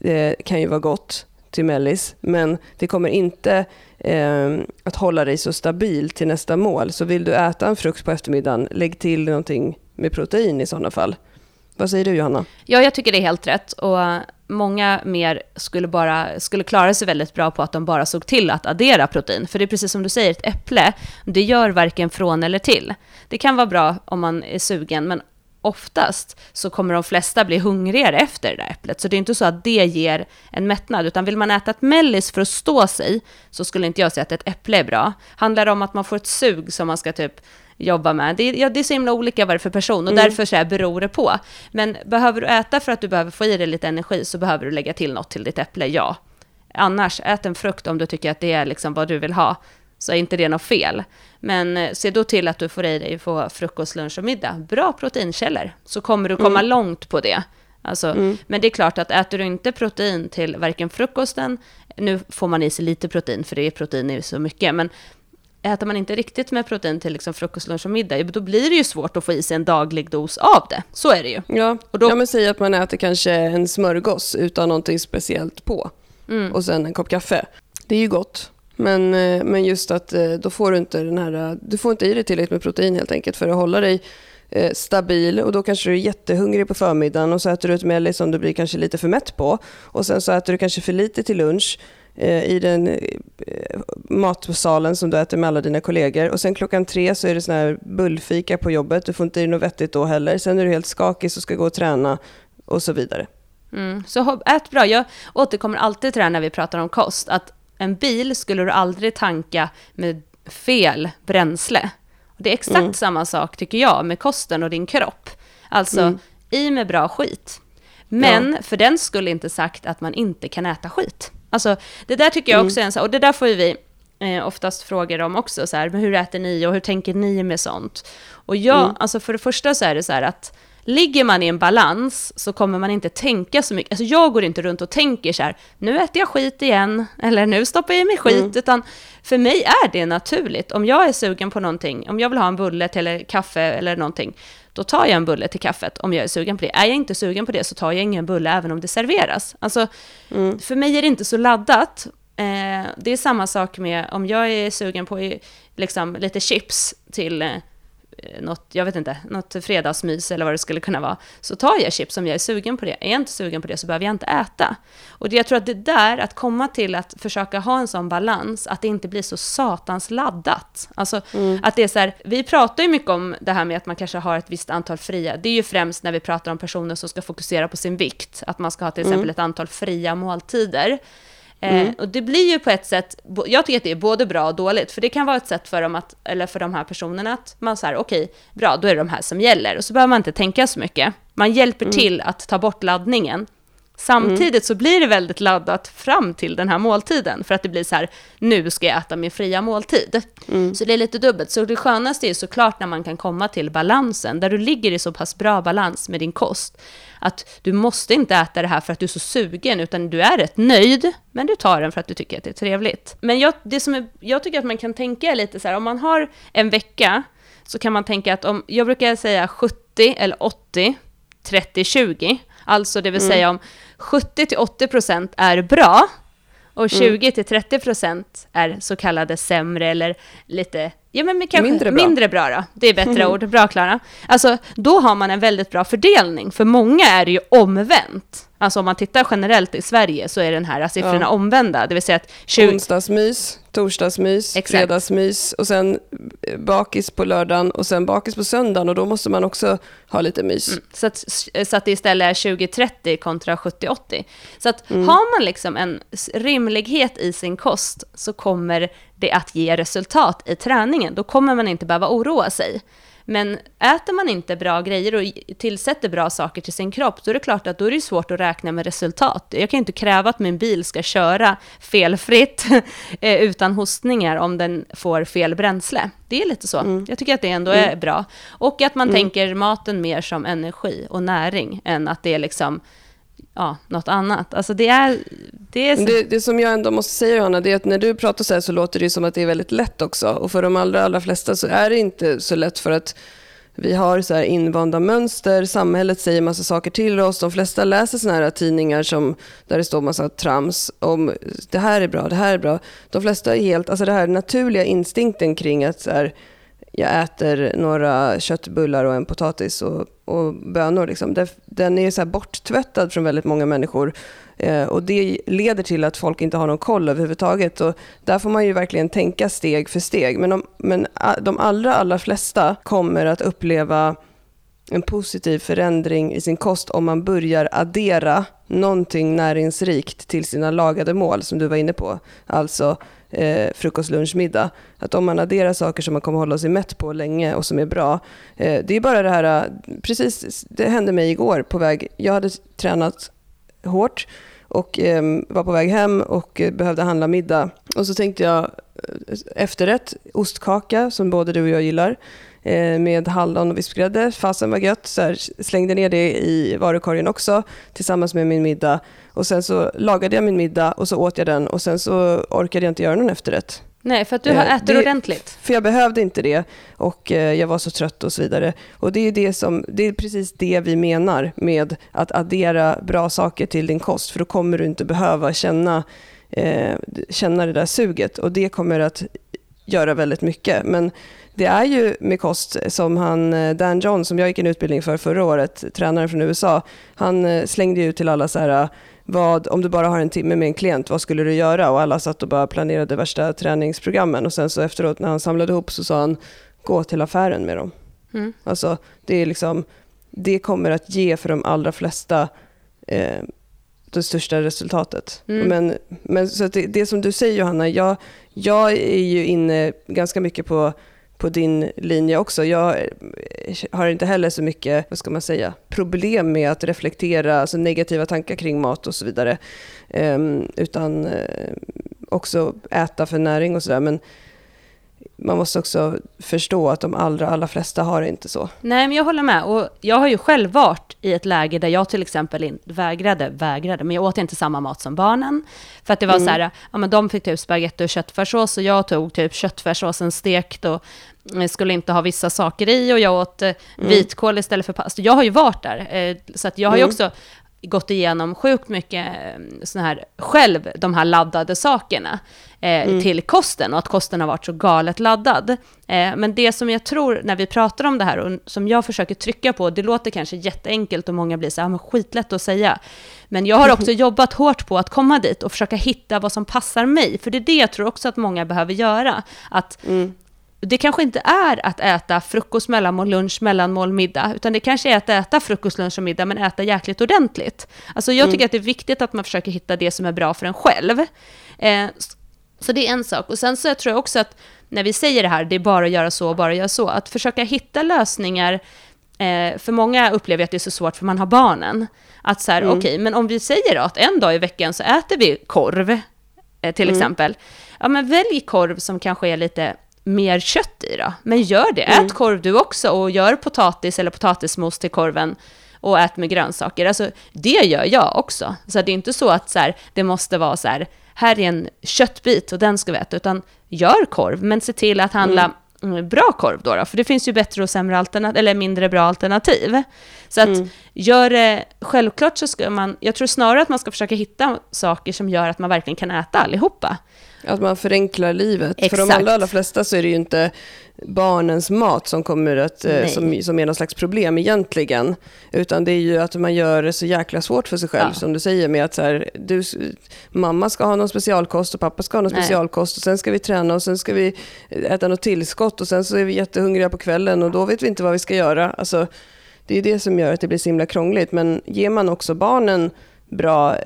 eh, kan ju vara gott till mellis, men det kommer inte eh, att hålla dig så stabil till nästa mål. Så vill du äta en frukt på eftermiddagen, lägg till någonting med protein i sådana fall. Vad säger du Johanna? Ja, jag tycker det är helt rätt. Och många mer skulle, bara, skulle klara sig väldigt bra på att de bara såg till att addera protein. För det är precis som du säger, ett äpple, det gör varken från eller till. Det kan vara bra om man är sugen, men oftast så kommer de flesta bli hungrigare efter det där äpplet. Så det är inte så att det ger en mättnad, utan vill man äta ett mellis för att stå sig, så skulle inte jag säga att ett äpple är bra. Handlar det om att man får ett sug som man ska typ jobba med. Det, ja, det är så himla olika vad det är för person och mm. därför så här beror det på. Men behöver du äta för att du behöver få i dig lite energi så behöver du lägga till något till ditt äpple, ja. Annars, ät en frukt om du tycker att det är liksom vad du vill ha, så är inte det något fel. Men eh, se då till att du får i dig på frukost, lunch och middag. Bra proteinkällor, så kommer du komma mm. långt på det. Alltså, mm. Men det är klart att äter du inte protein till varken frukosten, nu får man i sig lite protein för det är protein i så mycket, men äter man inte riktigt med protein till liksom frukost, lunch och middag, då blir det ju svårt att få i sig en daglig dos av det. Så är det ju. Ja, och då... ja men säg att man äter kanske en smörgås utan någonting speciellt på. Mm. Och sen en kopp kaffe. Det är ju gott. Men, eh, men just att eh, då får du inte den här, eh, du får inte i dig tillräckligt med protein helt enkelt för att hålla dig stabil och då kanske du är jättehungrig på förmiddagen och så äter du ett mellis som du blir kanske lite för mätt på och sen så äter du kanske för lite till lunch i den matsalen som du äter med alla dina kollegor och sen klockan tre så är det sån här bullfika på jobbet, du får inte i något vettigt då heller. Sen är du helt skakig och ska gå och träna och så vidare. Mm. Så ät bra. Jag återkommer alltid till det här när vi pratar om kost, att en bil skulle du aldrig tanka med fel bränsle. Det är exakt mm. samma sak tycker jag med kosten och din kropp. Alltså, mm. i med bra skit. Men ja. för den skulle inte sagt att man inte kan äta skit. Alltså, det där tycker jag mm. också är en och det där får ju vi eh, oftast frågor om också, så här, hur äter ni och hur tänker ni med sånt? Och jag, mm. alltså för det första så är det så här att ligger man i en balans så kommer man inte tänka så mycket. Alltså jag går inte runt och tänker så här, nu äter jag skit igen, eller nu stoppar jag i mig skit, mm. utan för mig är det naturligt. Om jag är sugen på någonting, om jag vill ha en bulle till kaffe eller någonting, då tar jag en bulle till kaffet om jag är sugen på det. Är jag inte sugen på det så tar jag ingen bulle även om det serveras. Alltså, mm. för mig är det inte så laddat. Eh, det är samma sak med om jag är sugen på liksom, lite chips till eh, Eh, något, jag vet inte, något fredagsmys eller vad det skulle kunna vara, så tar jag chips om jag är sugen på det. Är jag inte sugen på det så behöver jag inte äta. Och det, jag tror att det där, att komma till att försöka ha en sån balans, att det inte blir så satans laddat. Alltså mm. att det är så här, vi pratar ju mycket om det här med att man kanske har ett visst antal fria, det är ju främst när vi pratar om personer som ska fokusera på sin vikt, att man ska ha till exempel mm. ett antal fria måltider. Eh, mm. och det blir ju på ett sätt, jag tycker att det är både bra och dåligt, för det kan vara ett sätt för dem att, eller för de här personerna att man säger okej, okay, bra, då är det de här som gäller, och så behöver man inte tänka så mycket. Man hjälper mm. till att ta bort laddningen. Samtidigt mm. så blir det väldigt laddat fram till den här måltiden, för att det blir så här, nu ska jag äta min fria måltid. Mm. Så det är lite dubbelt. Så det skönaste är såklart när man kan komma till balansen, där du ligger i så pass bra balans med din kost, att du måste inte äta det här för att du är så sugen, utan du är rätt nöjd, men du tar den för att du tycker att det är trevligt. Men jag, det som är, jag tycker att man kan tänka lite så här, om man har en vecka, så kan man tänka att om, jag brukar säga 70 eller 80, 30, 20, alltså det vill mm. säga om 70-80% är bra, och 20-30% mm. är så kallade sämre eller lite Ja, men kanske mindre bra. mindre bra då. Det är bättre mm. [LAUGHS] ord. Bra, Klara. Alltså, då har man en väldigt bra fördelning. För många är det ju omvänt. Alltså om man tittar generellt i Sverige så är den här siffrorna ja. omvända. Det vill säga att 20... Onsdagsmys, torsdagsmys, Exakt. fredagsmys och sen eh, bakis på lördagen och sen bakis på söndagen och då måste man också ha lite mys. Mm. Så, att, så att det istället är 20-30 kontra 70-80. Så att mm. har man liksom en rimlighet i sin kost så kommer det att ge resultat i träningen. Då kommer man inte behöva oroa sig. Men äter man inte bra grejer och tillsätter bra saker till sin kropp, då är det klart att då är det svårt att räkna med resultat. Jag kan inte kräva att min bil ska köra felfritt [LAUGHS] eh, utan hostningar om den får fel bränsle. Det är lite så. Mm. Jag tycker att det ändå är mm. bra. Och att man mm. tänker maten mer som energi och näring än att det är liksom ja, något annat. Alltså det är... Det, är så... det, det som jag ändå måste säga Johanna, det är att när du pratar så här så låter det som att det är väldigt lätt också. Och för de allra, allra flesta så är det inte så lätt för att vi har så här invanda mönster, samhället säger massa saker till oss. De flesta läser såna här tidningar som, där det står massa trams om det här är bra, det här är bra. De flesta är helt, alltså det här naturliga instinkten kring att så här, jag äter några köttbullar och en potatis och, och bönor. Liksom. Den är så borttvättad från väldigt många människor. Eh, och Det leder till att folk inte har någon koll överhuvudtaget. Och där får man ju verkligen tänka steg för steg. Men de, men de allra, allra flesta kommer att uppleva en positiv förändring i sin kost om man börjar addera någonting näringsrikt till sina lagade mål som du var inne på. Alltså eh, frukost, lunch, middag. Att om man adderar saker som man kommer hålla sig mätt på länge och som är bra. Eh, det är bara det här, precis, det hände mig igår på väg, jag hade tränat hårt och eh, var på väg hem och eh, behövde handla middag. Och så tänkte jag eh, efterrätt, ostkaka som både du och jag gillar. Eh, med hallon och vispgrädde. Fasen var gött. Så här, slängde ner det i varukorgen också tillsammans med min middag. Och sen så lagade jag min middag och så åt jag den och sen så orkade jag inte göra någon efterrätt. Nej, för att du har Eh, ätit det- ordentligt. För jag behövde inte det och eh, jag var så trött och så vidare. Och det är, det, som, det är precis det vi menar med att addera bra saker till din kost. För då kommer du inte behöva känna, eh, känna det där suget och det kommer att göra väldigt mycket. Men det är ju med kost som han, eh, Dan John, som jag gick en utbildning för förra året, tränaren från USA, han slängde ju ut till alla så här, vad, om du bara har en timme med en klient, vad skulle du göra? Och alla satt och bara planerade värsta träningsprogrammen och sen så efteråt när han samlade ihop så sa han, gå till affären med dem. Mm. Alltså, det är liksom, det kommer att ge för de allra flesta eh, det största resultatet. Mm. Men, men så det, det som du säger Johanna, jag, jag är ju inne ganska mycket på, på din linje också. Jag har inte heller så mycket, vad ska man säga, problem med att reflektera alltså negativa tankar kring mat och så vidare. Ehm, utan eh, också äta för näring och sådär. Men man måste också förstå att de allra, allra flesta har det inte så. Nej, men jag håller med. Och jag har ju själv varit i ett läge där jag till exempel vägrade, vägrade, men jag åt inte samma mat som barnen. För att det var så här, ja men de fick typ spagetti och köttfärssås och jag tog typ köttfärssåsen stekt och eh, skulle inte ha vissa saker i och jag åt eh, vitkål istället för pasta. Jag har ju varit där, eh, så att jag har ju Mm. också gått igenom sjukt mycket såna här, själv, de här laddade sakerna eh, till kosten och att kosten har varit så galet laddad. Eh, men det som jag tror när vi pratar om det här och som jag försöker trycka på, det låter kanske jätteenkelt och många blir så här, "Ah, men skitlätt att säga. Men jag har [LAUGHS] också jobbat hårt på att komma dit och försöka hitta vad som passar mig, för det är det jag tror också att många behöver göra. Att det kanske inte är att äta frukost, mellanmål, lunch, mellanmål, middag, utan det kanske är att äta frukost, lunch och middag, men äta jäkligt ordentligt. Alltså jag tycker att det är viktigt att man försöker hitta det som är bra för en själv. Eh, så det är en sak. Och sen så tror jag också att när vi säger det här, det är bara att göra så och bara göra så, att försöka hitta lösningar Eh, för många upplever att det är så svårt för man har barnen. Att så här, okej, men om vi säger då att en dag i veckan så äter vi korv, eh, till exempel. Ja, men välj korv som kanske är lite mer kött i då. Men gör det, ät korv du också och gör potatis eller potatismos till korven och ät med grönsaker. Alltså, det gör jag också. Så det är inte så att så här, det måste vara så här, här är en köttbit och den ska vi äta, utan gör korv, men se till att handla mm, bra korv då, då, för det finns ju bättre och sämre alternativ, eller mindre bra alternativ. Så att gör det, självklart så ska man, jag tror snarare att man ska försöka hitta saker som gör att man verkligen kan äta allihopa. Att man förenklar livet. För de Exakt. allra, allra flesta så är det ju inte barnens mat som kommer att, eh, Nej. som, som är någon slags problem egentligen. Utan det är ju att man gör det så jäkla svårt för sig själv, Ja. som du säger med att så här, du, mamma ska ha någon specialkost och pappa ska ha någon Nej. specialkost och sen ska vi träna och sen ska vi äta något tillskott och sen så är vi jättehungriga på kvällen och då vet vi inte vad vi ska göra. Alltså, det är det som gör att det blir så himla krångligt. Men ger man också barnen bra eh,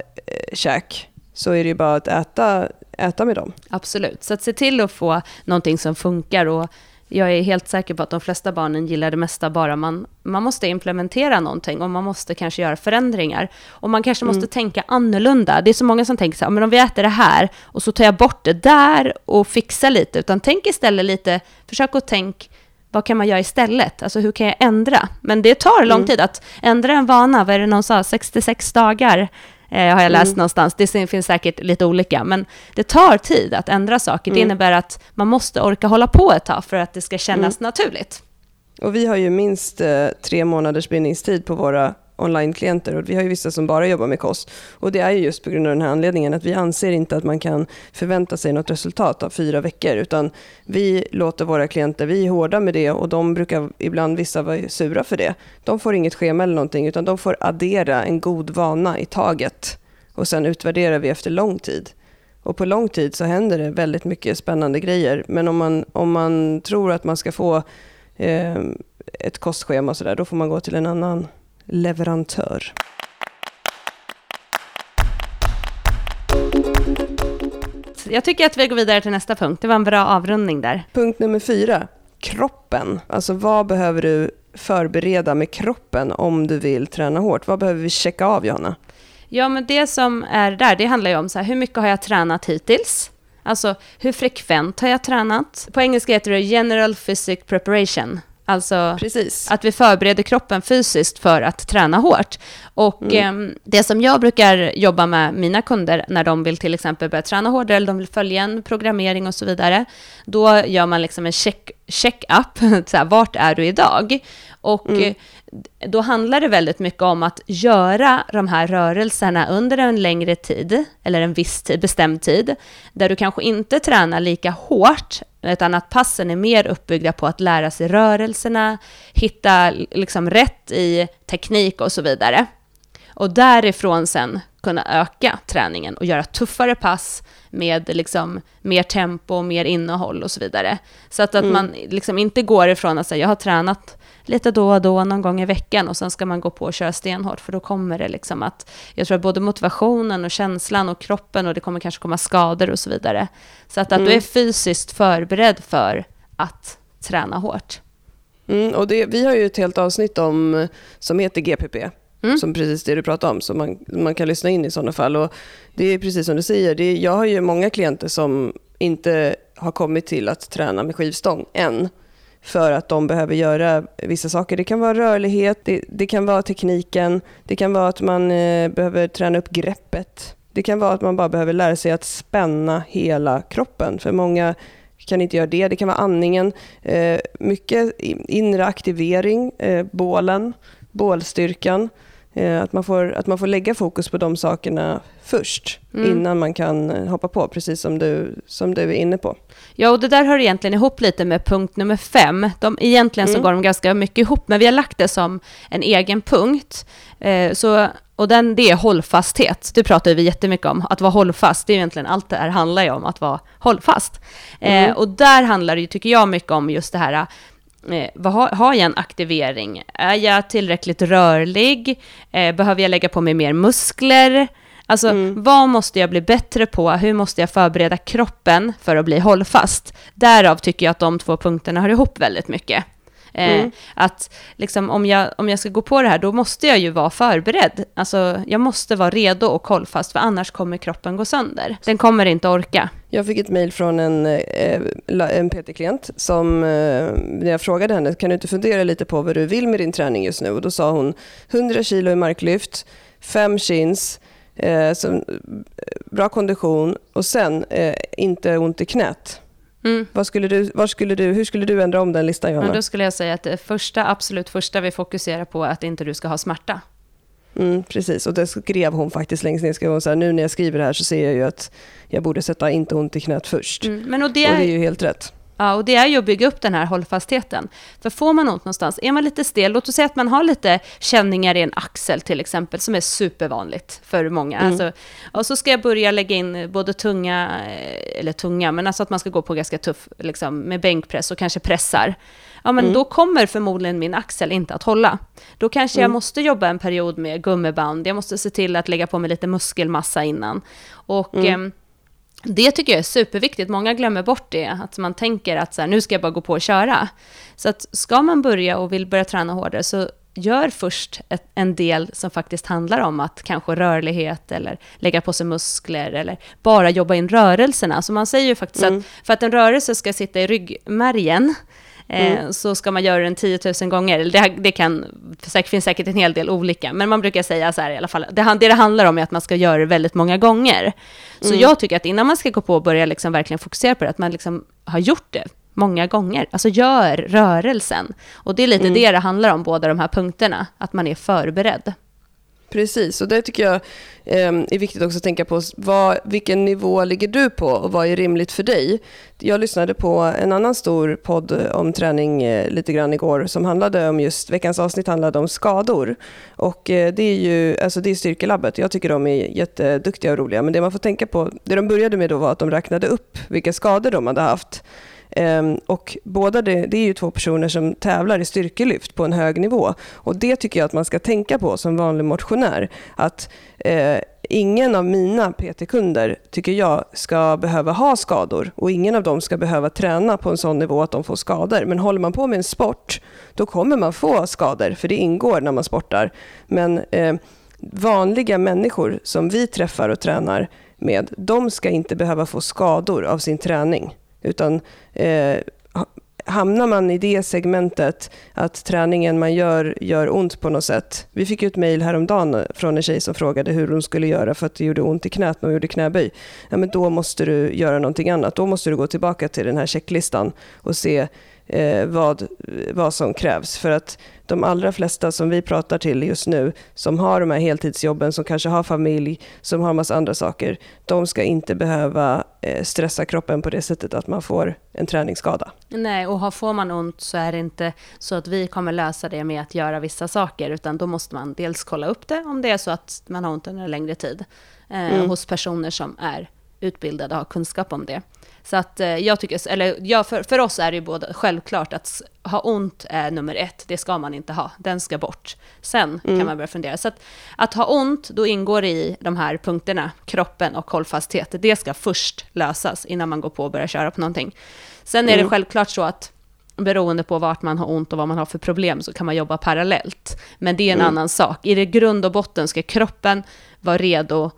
käk så är det ju bara att äta, äta med dem. Absolut. Så att se till att få någonting som funkar och jag är helt säker på att de flesta barnen gillar det mesta bara man, man måste implementera någonting och man måste kanske göra förändringar. Och man kanske måste tänka annorlunda. Det är så många som tänker så här, men om vi äter det här och så tar jag bort det där och fixar lite. Utan tänk istället lite, försök att tänka vad kan man göra istället? Alltså hur kan jag ändra? Men det tar lång tid att ändra en vana. Vad är det någon sa? 66 dagar eh, har jag läst någonstans. Det finns säkert lite olika, men det tar tid att ändra saker. Det innebär att man måste orka hålla på ett tag för att det ska kännas naturligt. Och vi har ju minst eh, tre månaders bindningstid på våra online-klienter och vi har ju vissa som bara jobbar med kost. Och det är ju just på grund av den här anledningen att vi anser inte att man kan förvänta sig något resultat av fyra veckor utan vi låter våra klienter, vi är hårda med det och de brukar ibland vissa vara sura för det. De får inget schema eller någonting utan de får addera en god vana i taget och sen utvärderar vi efter lång tid. Och på lång tid så händer det väldigt mycket spännande grejer. Men om man, om man tror att man ska få eh, ett kostschema och sådär, då får man gå till en annan leverantör. Jag tycker att vi går vidare till nästa punkt. Det var en bra avrundning där. Punkt nummer fyra, kroppen. Alltså vad behöver du förbereda med kroppen om du vill träna hårt? Vad behöver vi checka av, Johanna? Ja, men det som är där, det handlar ju om så här, hur mycket har jag tränat hittills? Alltså, hur frekvent har jag tränat? På engelska heter det general physic preparation. Alltså Precis. att vi förbereder kroppen fysiskt för att träna hårt. Och Mm. eh, det som jag brukar jobba med mina kunder när de vill till exempel börja träna hårdare eller de vill följa en programmering och så vidare, då gör man liksom en check, check-up, [LAUGHS] så här, vart är du idag? Och Mm. då handlar det väldigt mycket om att göra de här rörelserna under en längre tid, eller en viss tid, bestämd tid, där du kanske inte tränar lika hårt, utan att passen är mer uppbyggda på att lära sig rörelserna, hitta liksom rätt i teknik och så vidare. Och därifrån sen kunna öka träningen och göra tuffare pass med liksom mer tempo, mer innehåll och så vidare. Så att, att man liksom inte går ifrån att säga jag har tränat lite då och då, någon gång i veckan och sen ska man gå på och köra stenhårt för då kommer det liksom att, jag tror att både motivationen och känslan och kroppen och det kommer kanske komma skador och så vidare. Så att, att du är fysiskt förberedd för att träna hårt. Mm, och det, vi har ju ett helt avsnitt om, som heter GPP, Mm. som precis det du pratade om, som man, man kan lyssna in i sådana fall. Och det är precis som du säger, det är, jag har ju många klienter som inte har kommit till att träna med skivstång än. För att de behöver göra vissa saker. Det kan vara rörlighet, det, det kan vara tekniken, det kan vara att man eh, behöver träna upp greppet. Det kan vara att man bara behöver lära sig att spänna hela kroppen. För många kan inte göra det. Det kan vara andningen, eh, mycket inre aktivering, eh, bålen, bålstyrkan. Eh, att, man får, att man får lägga fokus på de sakerna först Mm. innan man kan eh, hoppa på, precis som du, som du är inne på. Ja, och det där hör egentligen ihop lite med punkt nummer fem. De, egentligen så Mm. går de ganska mycket ihop, men vi har lagt det som en egen punkt. Eh, så, och den, det är hållfasthet. Det pratar vi jättemycket om. Att vara hållfast, det är egentligen allt det här handlar ju om, att vara hållfast. Mm. Eh, och där handlar det ju, tycker jag, mycket om just det här Eh, vad har, har jag en aktivering? Är jag tillräckligt rörlig? Eh, behöver jag lägga på mig mer muskler? Alltså, vad måste jag bli bättre på? Hur måste jag förbereda kroppen för att bli hållfast? Därav tycker jag att de två punkterna hör ihop väldigt mycket. Eh, Mm. Att liksom, om, jag, om jag ska gå på det här, då måste jag ju vara förberedd. Alltså, jag måste vara redo och hållfast, för annars kommer kroppen gå sönder. Den kommer inte orka. Jag fick ett mejl från en, eh, en PT-klient som, eh, när jag frågade henne, kan du inte fundera lite på vad du vill med din träning just nu? Och då sa hon 100 kilo i marklyft, 5 chins, eh, som, eh, bra kondition och sen eh, inte ont i knät. Mm. Vad skulle du, var skulle du, hur skulle du ändra om den listan, Johanna? Men då skulle jag säga att det första, absolut första vi fokuserar på är att inte du ska ha smärta. Mm, precis, och det skrev hon faktiskt längst ner. Skrev hon så här, nu när jag skriver det här så ser jag ju att jag borde sätta inte ont i knät först. Mm. Men och det, Och det är är, ju helt rätt. Ja, och det är ju att bygga upp den här hållfastheten. För får man ont någonstans, är man lite stel, låt oss säga att man har lite känningar i en axel till exempel, som är supervanligt för många. Mm. Alltså, och så ska jag börja lägga in både tunga, eh, eller tunga, men alltså att man ska gå på ganska tuff, liksom, med bänkpress och kanske pressar. Ja, men Mm. då kommer förmodligen min axel inte att hålla. Då kanske jag Mm. måste jobba en period med gummiband, jag måste se till att lägga på mig lite muskelmassa innan. Och Mm. Det tycker jag är superviktigt. Många glömmer bort det, att man tänker att så här, nu ska jag bara gå på och köra. Så att ska man börja och vill börja träna hårdare, så gör först ett, en del som faktiskt handlar om att kanske rörlighet eller lägga på sig muskler eller bara jobba in rörelserna. Så man säger ju faktiskt Mm. att för att en rörelse ska sitta i ryggmärgen eh, så ska man göra den 10 000 gånger. Det, det kan, det finns säkert en hel del olika, men man brukar säga så här i alla fall. Det, det det handlar om är att man ska göra det väldigt många gånger. Så jag tycker att innan man ska gå på och börja liksom verkligen fokusera på det, att man liksom har gjort det många gånger. Alltså gör rörelsen. Och det är lite det det handlar om, båda de här punkterna. Att man är förberedd. Precis, och det tycker jag ehm, är viktigt också att tänka på. Vad, vilken nivå ligger du på och vad är rimligt för dig? Jag lyssnade på en annan stor podd eh, om träning eh, lite grann igår som handlade om just, veckans avsnitt handlade om skador. Och eh, det är ju alltså det är Styrkelabbet. Jag tycker de är jätteduktiga och roliga. Men det man får tänka på, det de började med då var att de räknade upp vilka skador de hade haft. Ehm, och båda det, det är ju två personer som tävlar i styrkelyft på en hög nivå. Och det tycker jag att man ska tänka på som vanlig motionär. Att eh, ingen av mina PT-kunder tycker jag ska behöva ha skador och ingen av dem ska behöva träna på en sån nivå att de får skador. Men håller man på med en sport, då kommer man få skador, för det ingår när man sportar. Men eh, vanliga människor som vi träffar och tränar med, de ska inte behöva få skador av sin träning. Utan eh, hamnar man i det segmentet att träningen man gör gör ont på något sätt. Vi fick ju ett mejl häromdagen från en tjej som frågade hur hon skulle göra för att det gjorde ont i knät när hon gjorde knäböj. Ja, men då måste du göra någonting annat. Då måste du gå tillbaka till den här checklistan och se eh, vad, vad som krävs. För att de allra flesta som vi pratar till just nu, som har de här heltidsjobben, som kanske har familj, som har massa andra saker, de ska inte behöva eh, stressa kroppen på det sättet att man får en träningsskada. Nej, och får man ont så är det inte så att vi kommer lösa det med att göra vissa saker, utan då måste man dels kolla upp det om det är så att man har ont under en längre tid eh, mm. hos personer som är utbildade och har kunskap om det. Så att eh, jag tycker, eller ja, för, för oss är det ju både självklart att ha ont är nummer ett, det ska man inte ha, den ska bort. Sen mm. kan man börja fundera. Så att, att ha ont, då ingår det i de här punkterna, kroppen och hållfasthet. Det ska först lösas innan man går på och börjar köra på någonting. Sen är mm. det självklart så att beroende på vart man har ont och vad man har för problem så kan man jobba parallellt. Men det är en mm. annan sak. I det grund och botten ska kroppen vara redo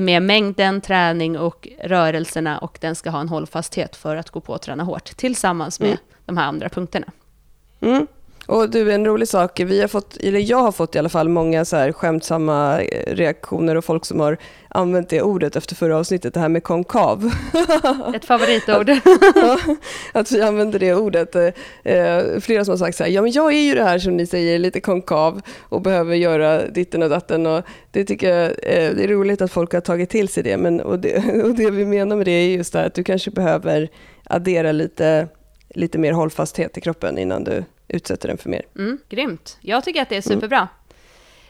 med mängden träning och rörelserna och den ska ha en hållfasthet för att gå på och träna hårt tillsammans med mm. de här andra punkterna. Mm. Och du, en rolig sak, vi har fått, eller jag har fått i alla fall många så här skämtsamma eh, reaktioner och folk som har använt det ordet efter förra avsnittet, det här med konkav. [LAUGHS] Ett favoritord. ja, [LAUGHS] att vi använder det ordet. Eh, flera som har sagt så här, ja men jag är ju det här som ni säger, lite konkav och behöver göra ditten och datten. Och det tycker jag eh, det är roligt att folk har tagit till sig det. Men, och, det [LAUGHS] och det vi menar med det är just det att du kanske behöver addera lite, lite mer hållfasthet i kroppen innan du utsätter den för mer. Mm, grymt. Jag tycker att det är superbra. Mm.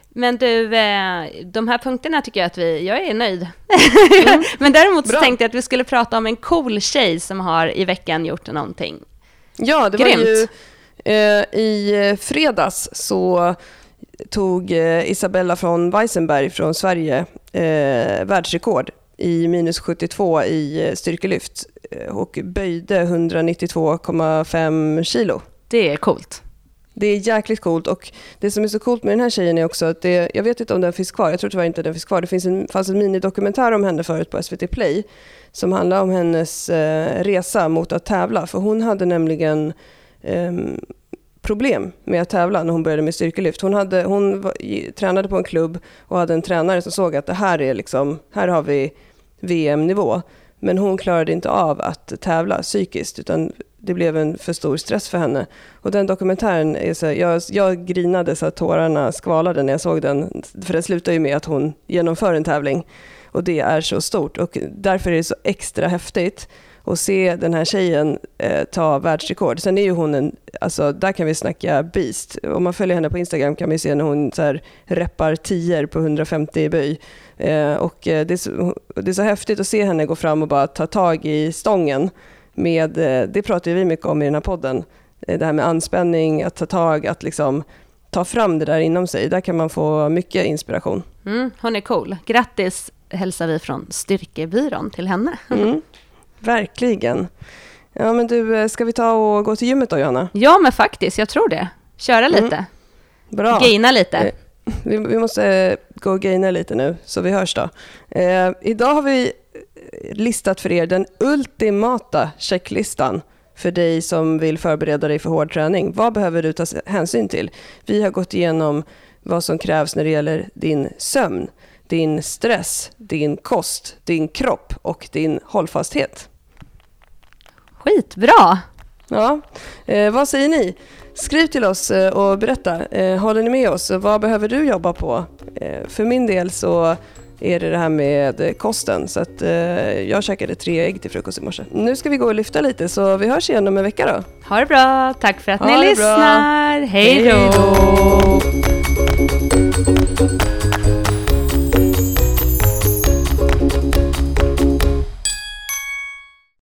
Men du, eh, de här punkterna tycker jag att vi, jag är nöjd. Mm. [LAUGHS] Men däremot så tänkte jag att vi skulle prata om en cool tjej som har i veckan gjort någonting. Ja, det Grymt. var ju eh, i fredags så tog eh, Isabella från Weissenberg från Sverige eh, världsrekord i minus 72 i eh, styrkelyft eh, och böjde 192,5 kilo. Det är coolt. Det är jäkligt coolt och det som är så coolt med den här tjejen är också att det, jag vet inte om den finns kvar, jag tror tyvärr inte den finns kvar. Det finns en, fanns en minidokumentär om henne förut på SVT Play som handlar om hennes eh, resa mot att tävla. För hon hade nämligen eh, problem med att tävla när hon började med styrkelyft. Hon, hade, hon var, tränade på en klubb och hade en tränare som såg att det här är liksom, här har vi VM-nivå. Men hon klarade inte av att tävla psykiskt utan det blev en för stor stress för henne. Och den dokumentären, är så, jag, jag grinade så att tårarna skvalade när jag såg den. För det slutar ju med att hon genomför en tävling. Och det är så stort och därför är det så extra häftigt att se den här tjejen eh, ta världsrekord. Sen är ju hon en, alltså där kan vi snacka beast. Om man följer henne på Instagram kan man se när hon så här reppar tior på 150 i böj. Eh, och eh, det, är så, det är så häftigt att se henne gå fram och bara ta tag i stången med, eh, det pratar vi mycket om i den här podden, eh, det här med anspänning, att ta tag, att liksom ta fram det där inom sig. Där kan man få mycket inspiration. Mm, hon är cool. Grattis hälsar vi från Styrkebyrån till henne. [LAUGHS] Mm, verkligen. Ja, men du, eh, ska vi ta och gå till gymmet då, Johanna? Ja, men faktiskt, jag tror det. Köra mm. lite. Mm. Bra. Gaina lite. Vi, vi, måste gå och gaina lite nu, så vi hörs då. Eh, idag har vi listat för er den ultimata checklistan för dig som vill förbereda dig för hård träning. Vad behöver du ta hänsyn till? Vi har gått igenom vad som krävs när det gäller din sömn, din stress, din kost, din kropp och din hållfasthet. Skitbra! Ja, eh, vad säger ni? Skriv till oss eh, och berätta. Eh, håller ni med oss? Vad behöver du jobba på? Eh, för min del så är det det här med kosten. Så att, jag käkade tre ägg till frukost i morse. Nu ska vi gå och lyfta lite så vi hörs igen om en vecka då. Ha det bra, tack för att ha ni lyssnar. Hej då!